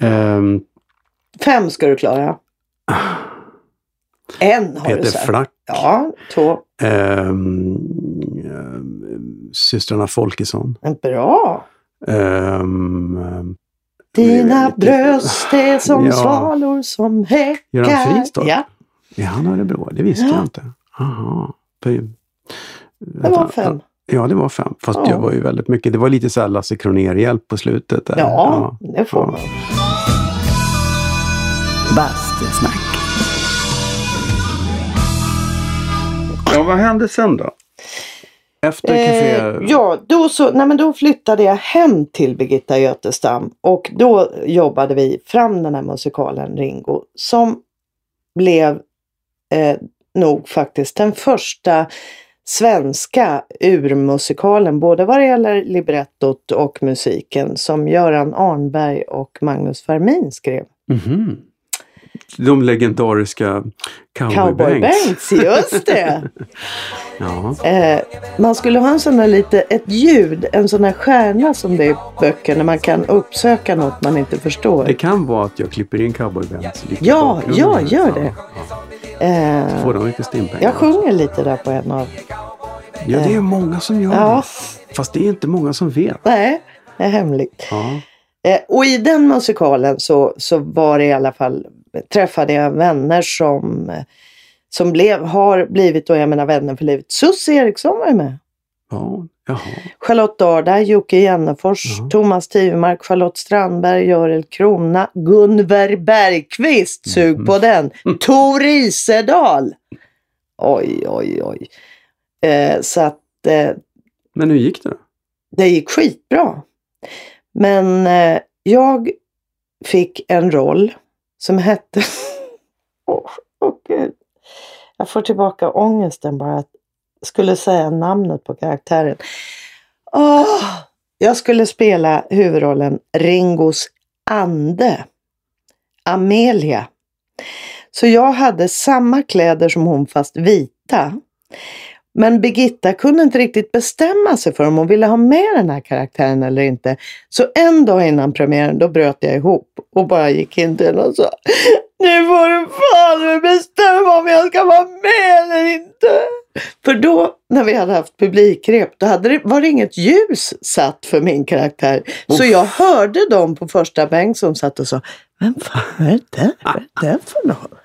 Ehm, Fem ska du klara. En har du Peter sagt. Flack. Ja, två. Ehm, ehm, systrarna Folkesson. Bra. Ehm, Dina bröst är som Ja. svalor som häckar. Göran Fristorp? Ja, är han Örebro? Det visste Ja. jag inte. Aha. Det var fem. Ja, det var fem. Fast Ja. det var ju väldigt mycket. Det var lite så här Lasse Kronér-hjälp på slutet. Där. Ja, det får Ja. man. Bastusnack. Ja, vad hände sen då? Efter café... Eh, ja, då, så, nej, men då flyttade jag hem till Birgitta Götestam och då jobbade vi fram den här musikalen Ringo som blev eh, nog faktiskt den första svenska urmusikalen, både vad det gäller librettot och musiken, som Göran Arnberg och Magnus Fermin skrev. Mhm. De legendariska Cowboy, Cowboy Banks. Banks, just det! Ja. Eh, man skulle ha en sån där lite, ett ljud, en sån där stjärna som det är i böcker när man kan uppsöka något man inte förstår. Det kan vara att jag klipper in Cowboy Banks Ja, ja, här. gör det. Ja. Eh, Får de lite stimpengar. jag sjunger lite där på en av... Ja, det är många som gör Ja, det. Fast det är inte många som vet. nej, det är hemligt. Ja. Eh, och i den musikalen så, så var det i alla fall, träffade jag vänner som, som blev, har blivit, och jag menar vänner för livet. Susie Eriksson var ju med. Ja, jaha. Charlotte Ardberg, Jocke Jennefors, Ja. Thomas Tivemark, Charlotte Strandberg, Görel Krona, Gunver Bergqvist, sug Mm. på den, Tor Isedal. Oj, oj, oj. Eh, så att eh, Men hur gick det då? det gick skitbra. Men eh, jag fick en roll som hette... Åh, oh, gud. Jag får tillbaka ångesten bara att jag skulle säga namnet på karaktären. Oh, jag skulle spela huvudrollen Ringos ande. Amelia. Så jag hade samma kläder som hon fast vita. Men Birgitta kunde inte riktigt bestämma sig för om hon ville ha med den här karaktären eller inte. Så en dag innan premiären då bröt jag ihop och bara gick in till henne och sa Nu får du fan bestämma om jag ska vara med eller inte. För då när vi hade haft publikrep då hade det, var det inget ljus satt för min karaktär. Så jag hörde dem på första bänk som satt och sa Vem fan är det där? Vad är det för någon?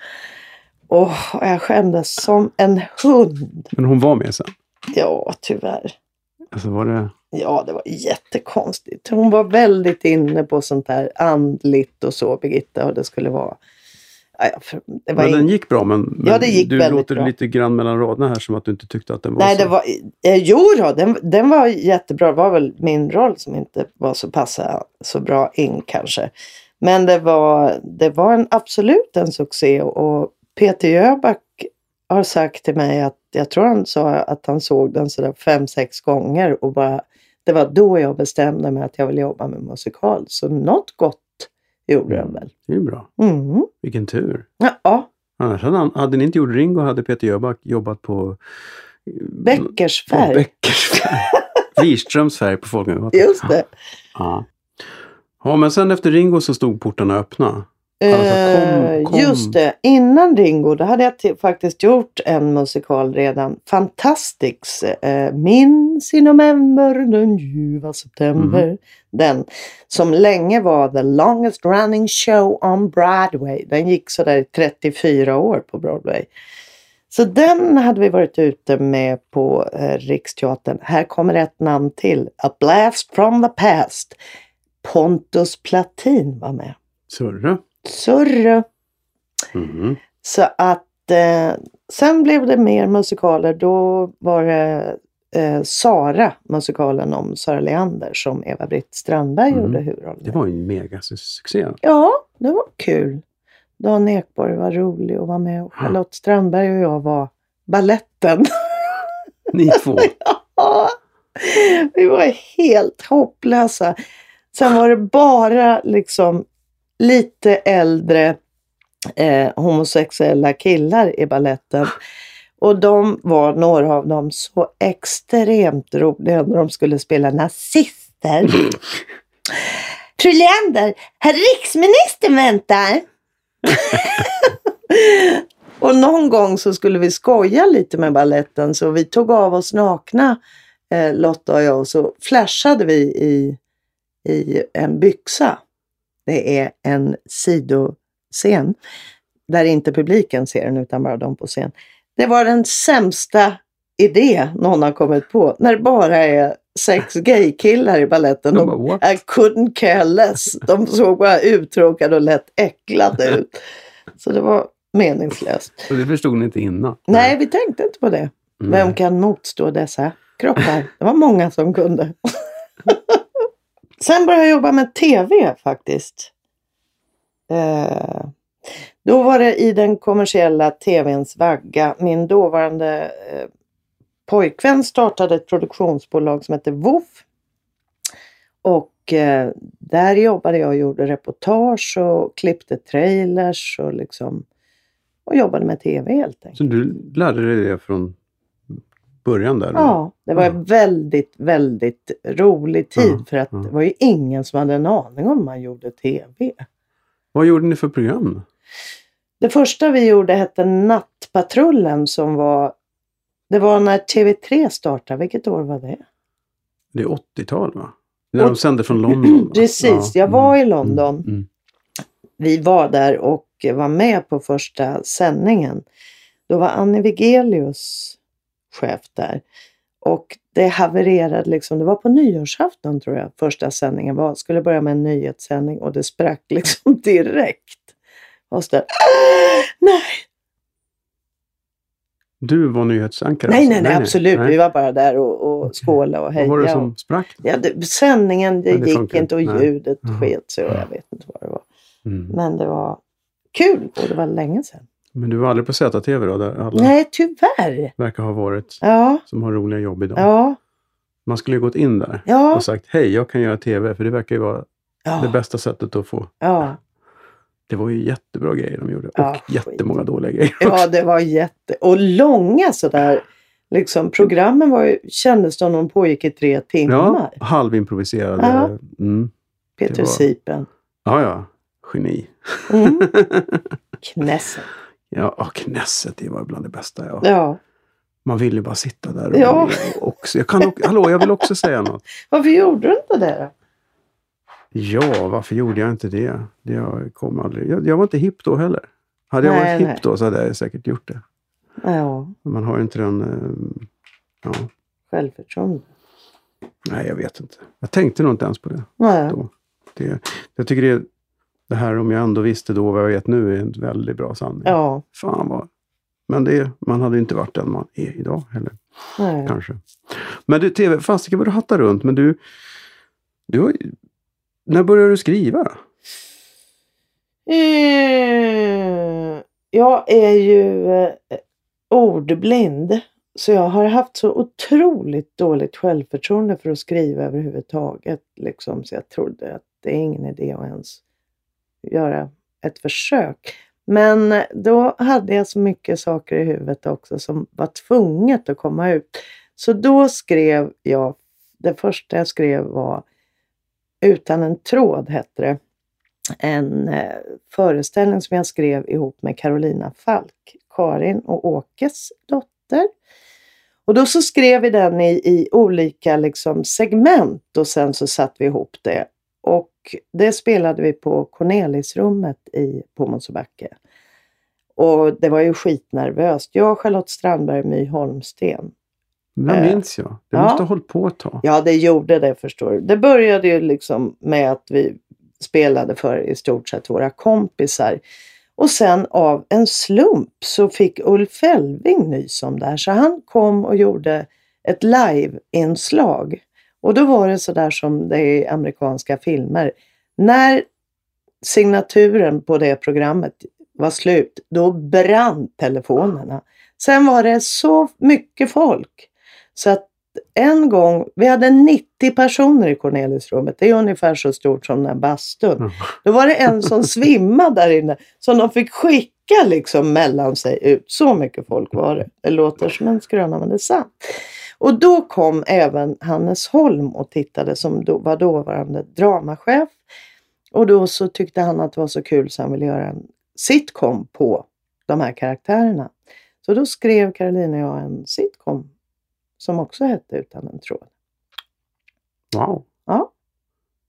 Åh, jag skämdes som en hund. Men hon var med sen? Ja, tyvärr. Alltså var det... Ja, det var jättekonstigt. Hon var väldigt inne på sånt där andligt och så, Birgitta, och det skulle vara... Det var Men den gick bra men, men Ja, det gick du låter bra. lite grann mellan raderna här som att du inte tyckte att den var Nej, så... det var... Eh, jo då, den, den var jättebra. Det var väl min roll som inte var så passa så bra in kanske. Men det var, det var en, absolut en succé och Peter Jöback har sagt till mig att jag tror han sa att han såg den sådär fem, sex gånger och bara det var då jag bestämde mig att jag ville jobba med musikal. Så något gott gjorde den väl. Det är bra. Mm. Vilken tur. Ja, Annars hade, han, hade ni inte gjort Ringo hade Peter Jöback jobbat på... Beckers På färg. Beckers färg. Wirströms färg på Folkungagatan. Just det. Ja. ja, men sen efter Ringo så stod portarna öppna. Alltså, kom- Eh, kom- Just det, innan Ringo då hade jag faktiskt gjort en musikal redan. Fantastics. Eh, Minns i november den ljuva september. Mhm. Den som länge var the longest running show on Broadway. Den gick sådär i 34 år på Broadway. Så den hade vi varit ute med på eh, Riksteatern. Här kommer ett namn till. A blast from the past. Pontus Platin var med. Surre. Surre. Mhm. Så att eh, sen blev det mer musikaler. Då var det eh, Sara, musikalen om Sara Leander som Eva-Britt Strandberg Mm. gjorde huvudrollen. Det var ju en megasuccé. Ja, det var kul. Dan Ekborg var rolig att vara med och Charlotte Strandberg och jag var balletten. Ni två. Ja, vi var helt hopplösa. Sen var det bara liksom lite äldre eh, homosexuella killar i balletten. Och de var, några av dem, så extremt roliga när de skulle spela nazister. Fru Leander, herr riksministern väntar. och någon gång så skulle vi skoja lite med balletten så vi tog av oss nakna, eh, Lotta och jag, och så flashade vi i, i en byxa. Det är en sidoscen där inte publiken ser den utan bara de på scen. Det var den sämsta idé någon har kommit på när det bara är sex gaykillar i balletten. De? I couldn't care less. De såg bara uttråkade och lätt äcklade ut. Så det var meningslöst. Och det förstod ni inte innan? Nej, vi tänkte inte på det. Vem kan motstå dessa kroppar? Det var många som kunde. Sen började jag jobba med tv faktiskt. Eh, då var det i den kommersiella tvns vagga. Min dåvarande eh, pojkvän startade ett produktionsbolag som hette Woof. Och eh, där jobbade jag och gjorde reportage och klippte trailers och liksom och jobbade med tv helt enkelt. Så du lärde dig det från början där? Ja, det var en väldigt, väldigt rolig tid för att det var ju ingen som hade en aning om man gjorde tv. Vad gjorde ni för program? Det första vi gjorde hette Nattpatrullen som var Det var när TV3 startade. Vilket år var det? Det är 80-tal va? När de sände från London? Precis, Ja, jag var mm, i London. Mm, mm. Vi var där och var med på första sändningen. Då var Annie Wigelius chef där. Och det havererade liksom, det var på nyårsafton tror jag första sändningen var. Skulle börja med en nyhetssändning och det sprack liksom direkt. Och så där, "Ah, nej, Du var nyhetsankare? nej, alltså? nej, nej, absolut. nej. Vi var bara där och, och skåla och heja. Vad var det som sprack? Ja, det, sändningen det, det gick funkar inte och. Nej. ljudet Jaha. sket sig och jag vet inte vad det var. Mm. Men det var kul och det var länge sedan. Men du var aldrig på ZTV då? Där alla Nej, tyvärr. verkar ha varit Ja, som har roliga jobb idag. ja, Man skulle ju gått in där ja. och sagt hej, jag kan göra TV. För det verkar ju vara det Ja, bästa sättet att få. ja. Det var ju jättebra grejer de gjorde. Ja, och skit. jättemånga dåliga grejer. ja, det var jätte... Och långa sådär. Liksom, programmen var ju, kändes som de pågick i tre timmar. Ja, halvimproviserade. Ja. Mm. Peter det var- Sipen. Ja, ja. Geni. Mm. Knesset. Ja, och Knesset, det var bland det bästa. Ja. Ja. Man vill ju bara sitta där och Ja. också. Jag kan, också- hallå, jag vill också säga något. Varför gjorde du inte det då? Ja, varför gjorde jag inte det? det jag, kom aldrig. Jag, jag var inte hipp då heller. Hade jag Nej, varit hipp då så hade jag säkert gjort det. Ja, Man har ju inte den... eh, Ja, självförtroende. nej, jag vet inte. Jag tänkte nog inte ens på det Nej. då. Det, jag tycker det, det här om jag ändå visste då vad jag vet nu är en väldigt bra sanning. Ja, Fan vad... Men det, man hade inte varit den man är idag heller. nej. Kanske. Men du, TV, fasiken vad du hattar runt. Men du... du har, när började du skriva? Eh, Jag är ju eh, ordblind. Så jag har haft så otroligt dåligt självförtroende för att skriva överhuvudtaget. Liksom. Så jag trodde att det är ingen idé att ens göra ett försök. Men då hade jag så mycket saker i huvudet också som var tvunget att komma ut. Så då skrev jag, det första jag skrev var Utan en tråd hette det en eh, föreställning som jag skrev ihop med Carolina Falk, Karin och Åkes dotter. Och då så skrev vi den i, i olika liksom, segment och sen så satte vi ihop det. Och det spelade vi på Cornelisrummet i på Mosebacke. Och det var ju skitnervöst. Jag, Charlotte Strandberg, My Holmsten. Det Eh, minns jag. Det ja. måste ha hållit på ett tag. Ja, det gjorde det förstår du. Det började ju liksom med att vi spelade för i stort sett våra kompisar. Och sen av en slump så fick Ulf Elving nys om det här. Så han kom och gjorde ett live-inslag. Och då var det sådär som det är i amerikanska filmer. När signaturen på det programmet var slut, då brann telefonerna. Sen var det så mycket folk. Så att en gång, vi hade 90 personer i Cornelisrummet. Det är ungefär så stort som den här bastun. Mm. Då var det en som svimmade där inne. Som de fick skicka liksom mellan sig ut. Så mycket folk var det. Det låter som en skröna men det är sant. Och då kom även Hannes Holm och tittade som då var dåvarande dramachef. Och då så tyckte han att det var så kul så han ville göra en sitcom på de här karaktärerna. Så då skrev Caroline och jag en sitcom som också hette Utan en tråd. Wow. Ja.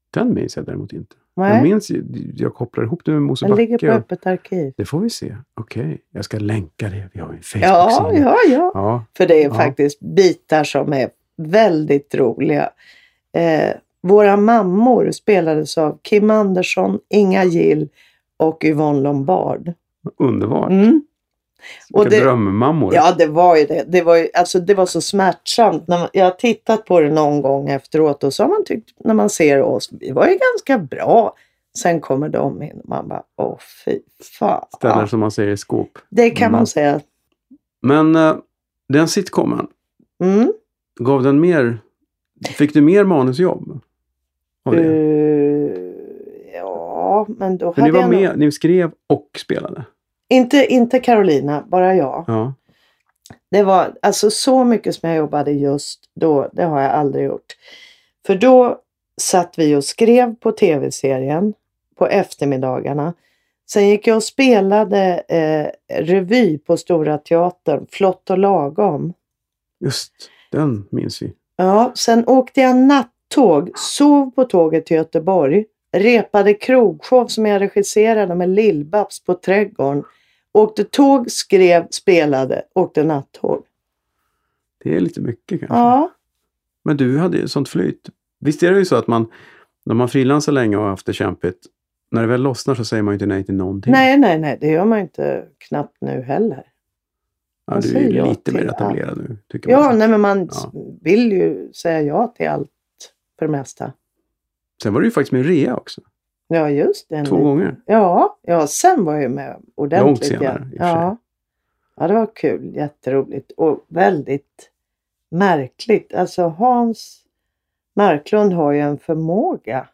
Den minns jag däremot inte. Nej, Jag minns, jag kopplar ihop det med den ligger Mosebacke. på öppet arkiv. Det får vi se. Okej, jag ska länka det. Vi har en Ja, Facebook-sida. ja, ja. ja. För det är Ja. faktiskt bitar som är väldigt roliga. Eh, våra mammor spelades av Kim Andersson, Inga Gill och Yvonne Lombard. Underbart. Mm. Och det- drömmammor. Ja, det var ju det. Det var, ju, alltså, det var så smärtsamt. När man, jag har tittat på det någon gång efteråt och så har man tyckt när man ser oss, vi var ju ganska bra. Sen kommer de in och man bara, åh fy fan. Ställen som man säger i skåp. Det kan Mm. man säga. Men eh, den sitcomen, Mm. gav den mer... Fick du mer manusjobb? Av det? Uh, ja, men då För ni hade var jag med, ni skrev och spelade. Inte, inte Carolina, bara jag. Ja. Det var alltså så mycket som jag jobbade just då. Det har jag aldrig gjort. För då satt vi och skrev på tv-serien på eftermiddagarna. Sen gick jag och spelade eh, revy på Stora Teatern, Flott och lagom. Just den minns vi. Ja, sen åkte jag nattåg, sov på tåget till Göteborg, repade krogshow som jag regisserade med Lill-Babs på Trädgården, åkte tåg, skrev, spelade, åkte nattåg. Det är lite mycket kanske. Ja, Men du hade ju sånt flyt. Visst är det ju så att man, när man frilansar länge och har haft det kämpigt, när det väl lossnar så säger man ju inte nej till någonting. nej, nej, nej, det gör man inte knappt nu heller. ja, du är ju lite mer etablerad nu. Tycker Ja, man. nej, men man Ja. vill ju säga ja till allt för det mesta. Sen var du ju faktiskt med i Rea också. Ja, just det. Två gånger. Ja, ja, sen var jag ju med ordentligt. Långt senare, i och för sig. ja. ja, det var kul. Jätteroligt och väldigt märkligt. Alltså Hans Marklund har ju en förmåga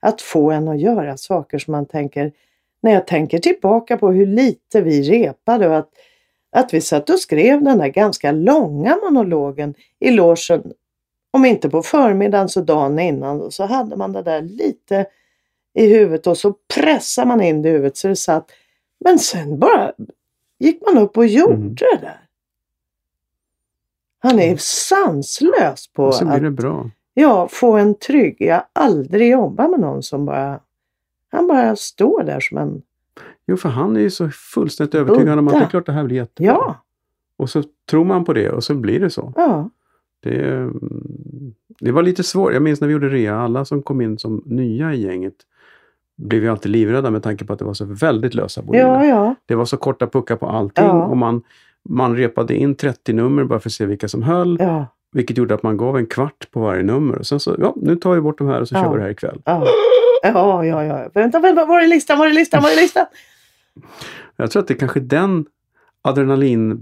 att få en att göra saker som man tänker, när jag tänker tillbaka på hur lite vi repade och att, att vi satt och skrev den där ganska långa monologen i logen, om inte på förmiddagen så dagen innan, och så hade man det där lite i huvudet och så pressar man in det i huvudet så det satt. Men sen bara gick man upp och gjorde Mm. det där. Han är sanslös på Och så blir att det bra. ja, få en trygg. Jag har aldrig jobbat med någon som bara han bara står där som en... Jo, för han är ju så fullständigt övertygad om att det är klart det här blir jättebra. Ja, Och så tror man på det och så blir det så. ja, Det, det var lite svårt. Jag minns när vi gjorde rea, alla som kom in som nya i gänget blev ju alltid livrädda med tanke på att det var så väldigt lösa volymer. ja, ja. Det var så korta puckar på allting Ja. och man, man repade in 30 nummer bara för att se vilka som höll. ja, Vilket gjorde att man gav en kvart på varje nummer. Och sen så, ja, nu tar vi bort de här och så Ja. kör vi det här ikväll. ja. Ja, ja, ja. Vänta, vänta, var är listan, var är listan, var är listan? Jag tror att det är kanske den adrenalin...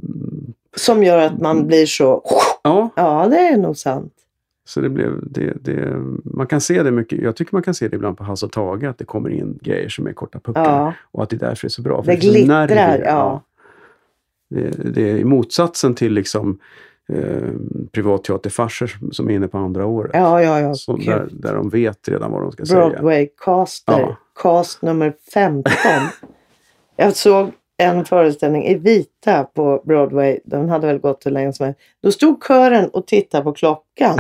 Som gör att man blir så... Ja, Ja, det är nog sant. så det blev... Det, det, man kan se det mycket. Jag tycker man kan se det ibland på Hasse och Tage att det kommer in grejer som är korta puckar. Ja, Och att det därför är så bra. För Det är så glittrar, nervigt. ja. Det, det är motsatsen till liksom eh, privatteaterfarser som- är inne på andra året. ja, ja. ja. Så där, där de vet redan vad de ska säga. Broadway-caster. Ja. Cast nummer 15. jag såg en föreställning i vita på Broadway. Den hade väl gått hur länge som helst. Då stod kören och tittade på klockan.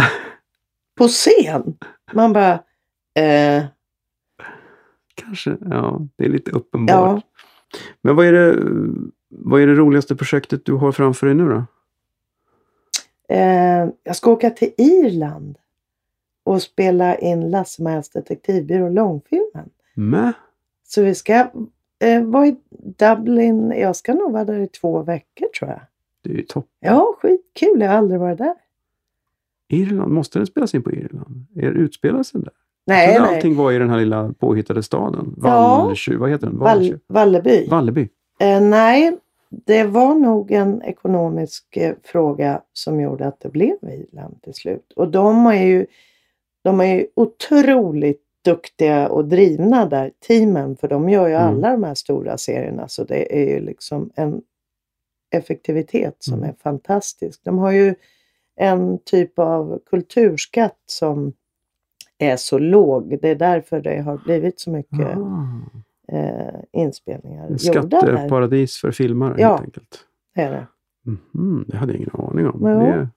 på scen. Man bara... Eh, Kanske, ja. Det är lite uppenbart. ja, Men vad är, det, vad är det roligaste projektet du har framför dig nu då? eh, jag ska åka till Irland och spela in Lasse-Majas detektivbyrå långfilmen. Mä? Så vi ska eh, vara i Dublin. Jag ska nog vara där i två veckor tror jag. Det är ju topp. Ja, skitkul. Jag har aldrig varit där. Irland, måste den spelas in på Irland? Är utspelas den där? Nej, jag nej. allting var i den här lilla påhittade staden. Ja. Vallsjö, vad heter den? Vall. Valleby. Valleby. Eh, nej, det var nog en ekonomisk eh, fråga som gjorde att det blev Viland till slut. Och de är ju, de är ju otroligt duktiga och drivna där, teamen, för de gör ju Mm. alla de här stora serierna. Så det är ju liksom en effektivitet som Mm. är fantastisk. De har ju en typ av kulturskatt som är så låg. Det är därför det har blivit så mycket Ah, eh, inspelningar skatteparadis för filmare Ja. helt enkelt. Är det. Mhm, det hade jag ingen aning om. Ja. Det...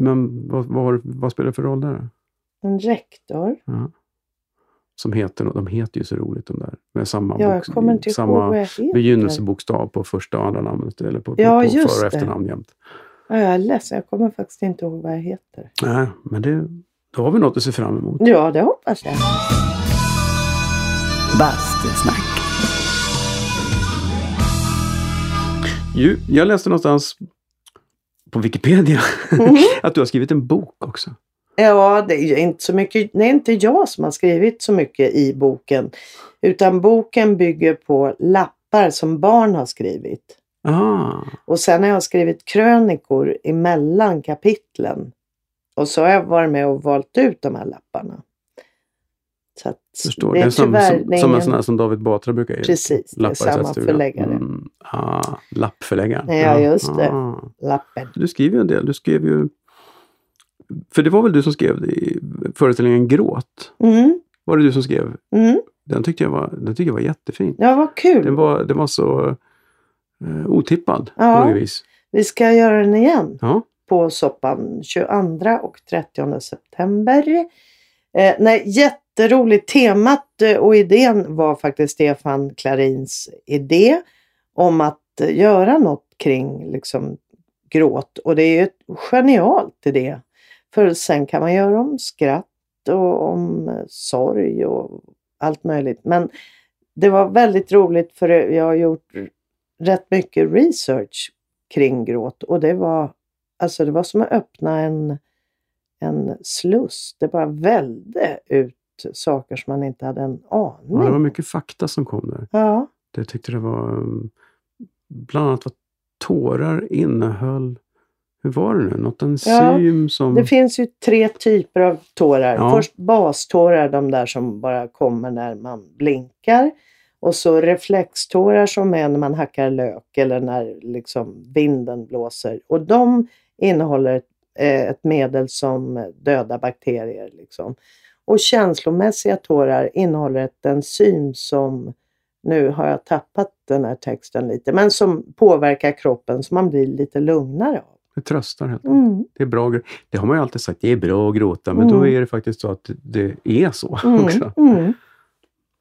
Men vad, vad, vad spelar det för roll där? En rektor. Ja. Som heter, de heter ju så roligt de där. Med samma, Ja, ihåg samma begynnelsebokstav på första och andra namnet. Eller på, Ja, på just för och efternamn jämt. Ja, jag är ledsen, jag kommer faktiskt inte ihåg vad jag heter. Nej, men det, då har vi något att se fram emot. Ja, det hoppas jag. Bastusnack. Ju, jag läste någonstans på Wikipedia Mhm. att du har skrivit en bok också. Ja, det är inte så mycket. Det är inte jag som har skrivit så mycket i boken. Utan boken bygger på lappar som barn har skrivit. Ah, Och sen har jag skrivit krönikor emellan kapitlen. Och så har jag varit med och valt ut de här lapparna. Så att förstår. det är som, tyvärr som, det är som en ingen- sån här som David Batra brukar ge. Precis, det är Lappar samma förläggare. Mm, ah, lappförläggaren. Ja, just det. Ah. lappen. Du skriver ju en del. Du skrev ju... För det var väl du som skrev i föreställningen Gråt? Mm, Var det du som skrev? mm. Den tyckte jag var, den tyckte jag var jättefin. Ja, vad kul. Den var, den var så eh, otippad Ja. på något vis. Vi ska göra den igen. Ja. på soppan 22 och 30 september. Eh, nej, jätteroligt. Temat eh, och idén var faktiskt Stefan Clarins idé om att eh, göra något kring liksom, gråt. Och det är ju ett genialt idé. För sen kan man göra om skratt och om eh, sorg och allt möjligt. Men det var väldigt roligt för jag har gjort rätt mycket research kring gråt och det var Alltså det var som att öppna en, en sluss. Det bara välde ut saker som man inte hade en aning ja, det var om. mycket fakta som kom där. Ja, Jag tyckte det var... um, Bland annat vad tårar innehöll... Hur var det nu? Något enzym som... det finns ju tre typer av tårar. Ja. Först bastårar, de där som bara kommer när man blinkar. Och så reflextårar som är när man hackar lök eller när liksom vinden blåser. Och de innehåller ett, eh, ett medel som dödar bakterier. Liksom. Och känslomässiga tårar innehåller ett enzym som, nu har jag tappat den här texten lite, men som påverkar kroppen så man blir lite lugnare av. Det tröstar helt. Mm. Det är bra. Det har man ju alltid sagt, det är bra att gråta. Men då Mm. är det faktiskt så att det är så Mm. också. Mm.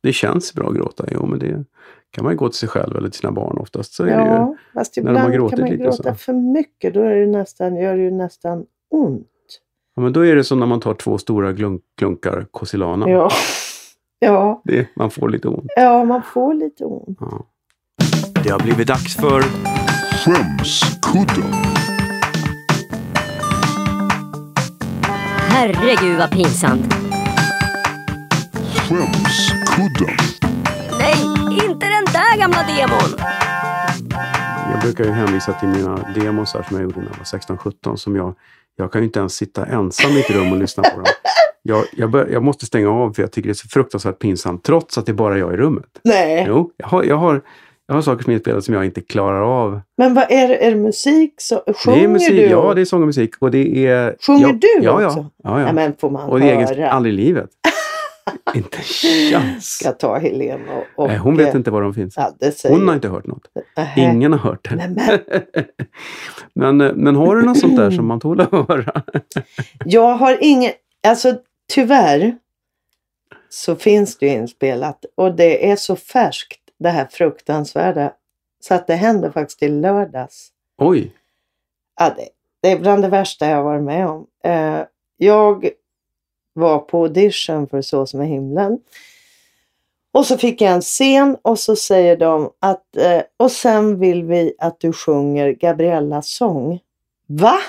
Det känns bra att gråta, jo men det kan man ju gå till sig själv eller till sina barn oftast. Så är det ju. Ja, fast när de har ibland gråtit kan man lite gråta så. för mycket. Då är det nästan, gör det ju nästan ont. Ja, men då är det som när man tar två stora glunk, klunkar Cosilana. Ja. Ja, Det, man får lite ont. ja, man får lite ont. Ja. Det har blivit dags för Skämskudden. Herregud vad pinsamt. Skämskudden. Nej, inte den där gamla demon. Jag brukar ju hänvisa till mina demos här som jag gjorde när jag var 16-17. Som jag, jag kan ju inte ens sitta ensam i ett rum och lyssna på dem. Jag, jag, bör, jag måste stänga av för jag tycker det är så fruktansvärt pinsamt. Trots att det är bara jag i rummet. Nej. Jo, jag har, jag har, jag har saker som är inspelade som jag inte klarar av. Men vad är? Är det musik? Så, sjunger det är musik, du? ja det är sång och musik. Och det är, Sjunger ja, du ja, också? Ja, ja, ja. Men får man och det är egen, aldrig i livet. inte chans. Ska ta Helene och... och Nej, hon vet inte var de finns. Ja, Hon har inte hört något. Nähä. Ingen har hört det. Nej, men, Men, eh, men har du något sånt där som man tål att höra? jag har ingen... Alltså tyvärr så finns det ju inspelat och det är så färskt det här fruktansvärda så att det hände faktiskt i lördags. Oj, Ja, det, det är bland det värsta jag varit med om. Eh, jag var på audition för Så som är himlen. Och så fick jag en scen och så säger de att eh, och sen vill vi att du sjunger Gabriellas sång. Va?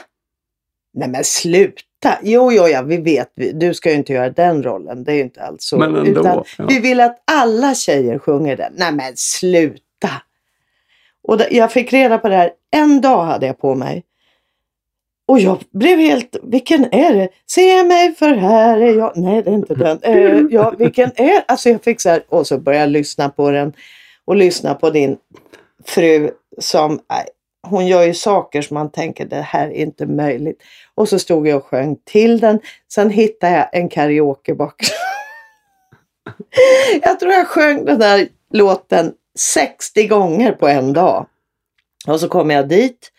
Nej men sluta! Jo, jo, ja, vi vet. Du ska ju inte göra den rollen. Det är ju inte alls så. men ändå. Utan ja. vi vill att alla tjejer sjunger den. Nej men sluta! Och det, jag fick reda på det här, en dag hade jag på mig. Och jag blev helt, vilken är det? Se mig för här är jag. Nej det är inte den. Eh, ja, vilken är Alltså jag fick så här, och så började jag lyssna på den. Och lyssna på din fru som, hon gör ju saker som man tänker det här är inte möjligt. Och så stod jag och sjöng till den. Sen hittade jag en karaokebox. jag tror jag sjöng den där låten 60 gånger på en dag. Och så kom jag dit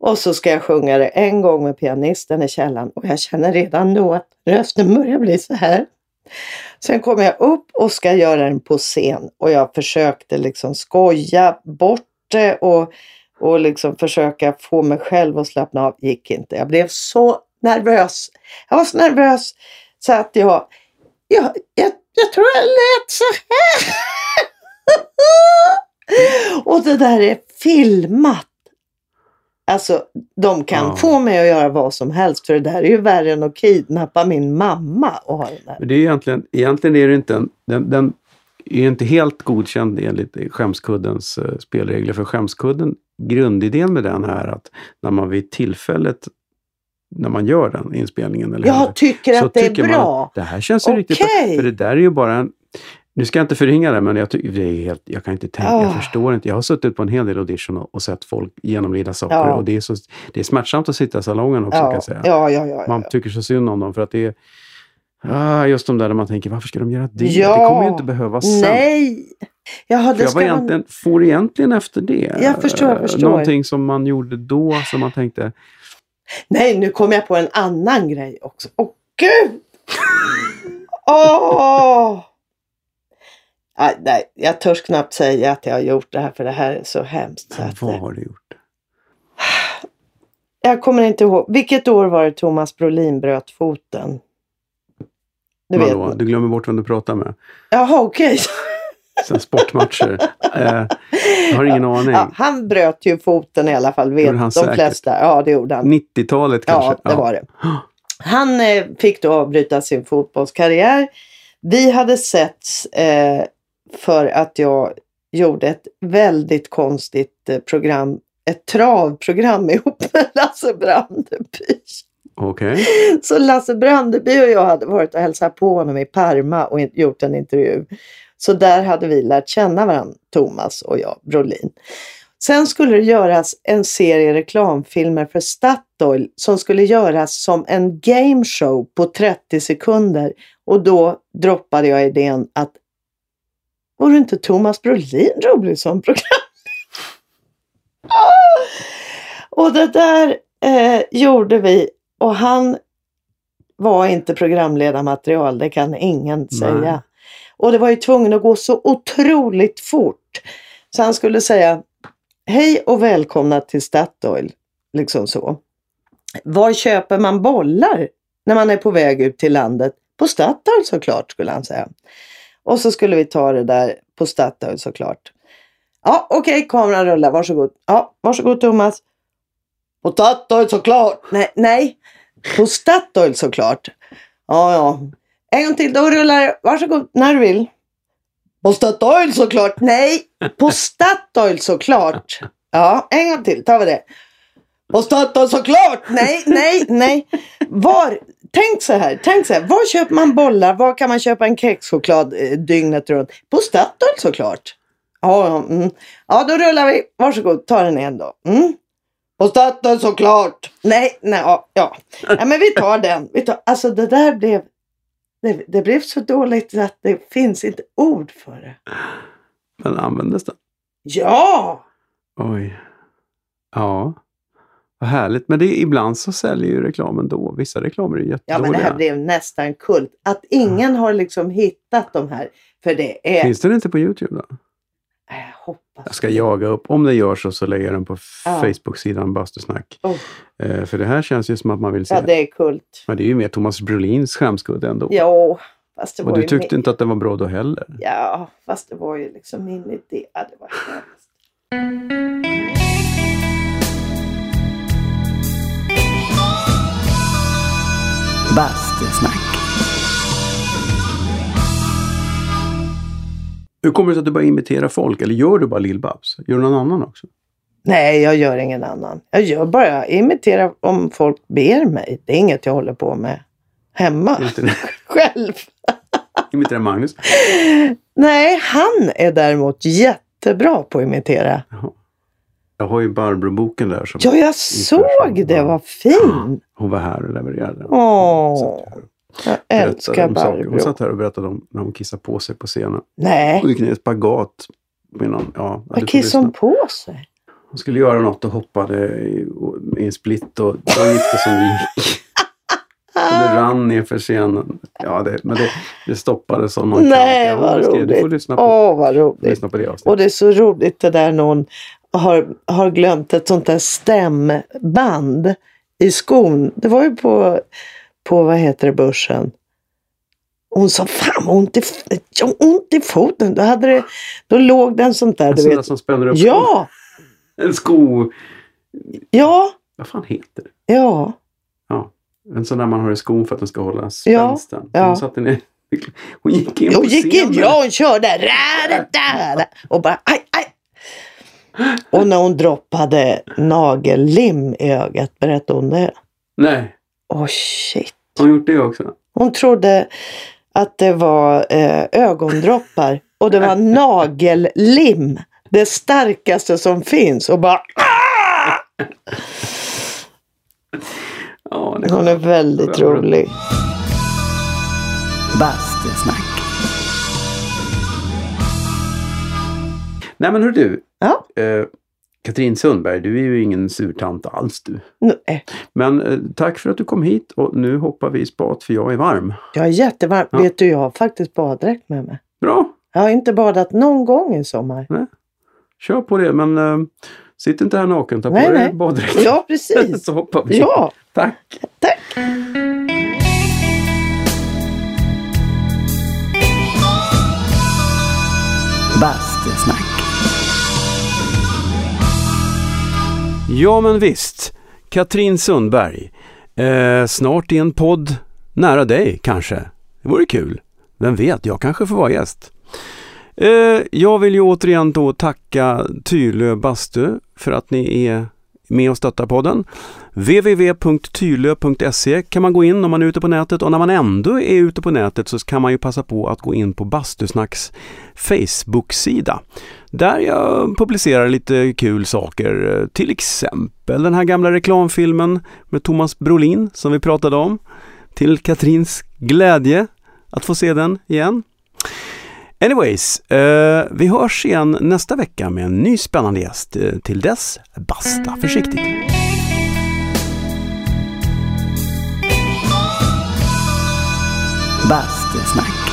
och så ska jag sjunga det en gång med pianisten i källaren och jag känner redan då att rösten börjar bli så här. Sen kommer jag upp och ska göra den på scen och jag försökte liksom skoja bort det och, och liksom försöka få mig själv att slappna av. Gick inte. Jag blev så nervös. Jag var så nervös så att jag, jag, jag, jag tror jag lät så här. och det där är filmat. Alltså, de kan Ja. få mig att göra vad som helst för det där är ju värre än att kidnappa min mamma och ha den där. Men det är egentligen, egentligen är det inte en, den, den är inte helt godkänd enligt skämskuddens eh, spelregler. För skämskudden, grundidén med den är att när man vid tillfället när man gör den inspelningen eller Jag tycker så att det är tycker bra. Man, det här känns ju riktigt bra. För det där är ju bara en nu ska jag inte förringa det, men jag, det är helt, jag kan inte tänka, jag Ah. förstår inte. Jag har suttit på en hel del audition och, och sett folk genomlida saker Ja. och det är, så, det är smärtsamt att sitta i salongen också kan Ja, jag säga. ja, ja, ja, Man tycker så synd om dem för att det är ah, just de där där man tänker varför ska de göra det? Ja. Det kommer ju inte behövas sen. Nej! Jaha, jag ska var man... egentligen, får egentligen efter det. Jag förstår, jag eh, förstår. Någonting som man gjorde då som man tänkte, Nej, nu kom jag på en annan grej också. Åh, gud! Åh! Nej, nej, jag törs knappt säga att jag har gjort det här för det här är så hemskt. Så att, vad eh, har du gjort? jag kommer inte ihåg. Vilket år var det Thomas Brolin bröt foten? Du vet. Vadå? Du glömmer bort vem du pratar med. Jaha, okej. Sen sportmatcher. eh, jag har ingen aning. Ja, han bröt ju foten i alla fall, vet han de säkert. flesta. Ja, det gjorde han. 90-talet kanske? Ja, det var det. Han eh, fick då avbryta sin fotbollskarriär. Vi hade setts eh, för att jag gjorde ett väldigt konstigt eh, program, ett travprogram ihop med Lasse Brandeby. Okay. Så Lasse Brandeby och jag hade varit och hälsat på honom i Parma och gjort en intervju. Så där hade vi lärt känna varandra, Thomas och jag, Brolin. Sen skulle det göras en serie reklamfilmer för Statoil som skulle göras som en gameshow på 30 sekunder. Och då droppade jag idén att vore inte Thomas Brolin rolig som program? Ah! och det där eh, gjorde vi och han var inte programledarmaterial, det kan ingen säga. Och det var ju tvungen att gå så otroligt fort. Så han skulle säga Hej och välkomna till Statoil. Liksom så. Var köper man bollar när man är på väg ut till landet? På Statoil såklart, skulle han säga. Och så skulle vi ta det där på Statoil såklart. Ja, okej, kameran rullar, varsågod. Ja, varsågod Thomas. På Statoil såklart. Nej, nej. På Statoil såklart. Ja, ja. En gång till, då rullar det. Varsågod, när du vill. På Statoil såklart. Nej, på Statoil såklart. Ja, en gång till tar vi det. På Statoil såklart. Nej, nej, nej. Var, tänk så här, tänk så här. Var köper man bollar? Var kan man köpa en kexchoklad eh, dygnet runt? På Statoil såklart. Ja, ja, mm. ja, då rullar vi. Varsågod, ta den igen då. Mm. På Statoil såklart. Nej, nej, ja, ja. ja. men vi tar den. Vi tar, alltså det där blev det, det blev så dåligt att det finns inte ord för det. Men användes den? Ja! Oj. Ja. Vad härligt. Men det, ibland så säljer ju reklamen då. Vissa reklamer är ju Ja, jättedåliga. men det här blev nästan kult. Att ingen har liksom hittat de här. För det är... Finns den inte på Youtube då? Jag hoppas. Jag ska jaga upp. Om det gör så, så lägger jag den på Ja. Facebook-sidan Bastusnack. Oh, Eh, för det här känns ju som att man vill se. ja, det är kult. Men det är ju mer Thomas Brolins skämskudde ändå. Ja, fast det Och var du ju tyckte min... inte att den var bra då heller? Ja, fast det var ju liksom min idé. Ja, det var hemskt. Bastusnack. Hur kommer det sig att du bara imiterar folk? Eller gör du bara Lill-Babs? Gör du någon annan också? Nej, jag gör ingen annan. Jag gör bara, imiterar om folk ber mig. Det är inget jag håller på med hemma själv. Imiterar Magnus? Nej, han är däremot jättebra på att imitera. Jaha. Jag har ju Barbro-boken där. Som Ja, jag såg det. Vad fin! Hon var här och levererade. Åh, jag älskar saker. Hon Barbro. satt här och berättade om när hon kissade på sig på scenen. Nej, Hon gick ner i spagat. Någon, ja, ja, vad kissade hon på sig? Hon skulle göra något och hoppade i, i en split och då gick det som det gick. Och det rann ner för scenen. Ja, det, men det, det stoppades av någon Nej, kant. vad skrev- Du får roligt. lyssna på, Åh, vad roligt. lyssna på det Och avsnittet. det är så roligt det där någon har, har glömt ett sånt där stämband i skon. Det var ju på, på vad heter det, börsen. Hon sa, fan vad ont i, jag har ont i foten. Då, hade det, då låg den sånt där, En sån där som spänner upp Ja. En sko. ja, Vad fan heter det? ja. Ja, en sån där man har i skon för att den ska hålla spänsten. ja. Hon, satte ner, hon gick in Hon på gick in, ja hon körde. Da, da, och bara aj, aj. Och när hon droppade nagellim i ögat, berättade hon det? Nej, Åh shit. har hon gjort det också? Hon trodde att det var eh, ögondroppar och det var nagellim. Det starkaste som finns. Och bara, Ja, det hon är väldigt Ja, rolig. Bastusnack. Nej men hör du, Ja, eh, Katrin Sundberg, du är ju ingen surtant alls du. nej, Men eh, tack för att du kom hit och nu hoppar vi i spat för jag är varm. jag är jättevarm. Ja. Vet du, jag har faktiskt baddräkt med mig. Bra, Jag har inte badat någon gång i sommar. kör på det men eh, sitt inte här naken, ta på Nej, dig nej. baddräkten. Ja, precis. Så hoppar vi. Ja, Tack. tack. Bastusnack. Ja men visst, Katrin Sundberg. Eh, snart i en podd nära dig kanske. Det vore kul. Vem vet, jag kanske får vara gäst. Eh, jag vill ju återigen då tacka Tylö Bastu för att ni är med och stöttar podden. www.tylö.se kan man gå in om man är ute på nätet och när man ändå är ute på nätet så kan man ju passa på att gå in på Bastusnacks Facebook-sida. Där jag publicerar lite kul saker, till exempel den här gamla reklamfilmen med Thomas Brolin som vi pratade om. Till Katrins glädje att få se den igen. Anyways, eh, vi hörs igen nästa vecka med en ny spännande gäst. Eh, till dess, basta försiktigt. Bastusnack.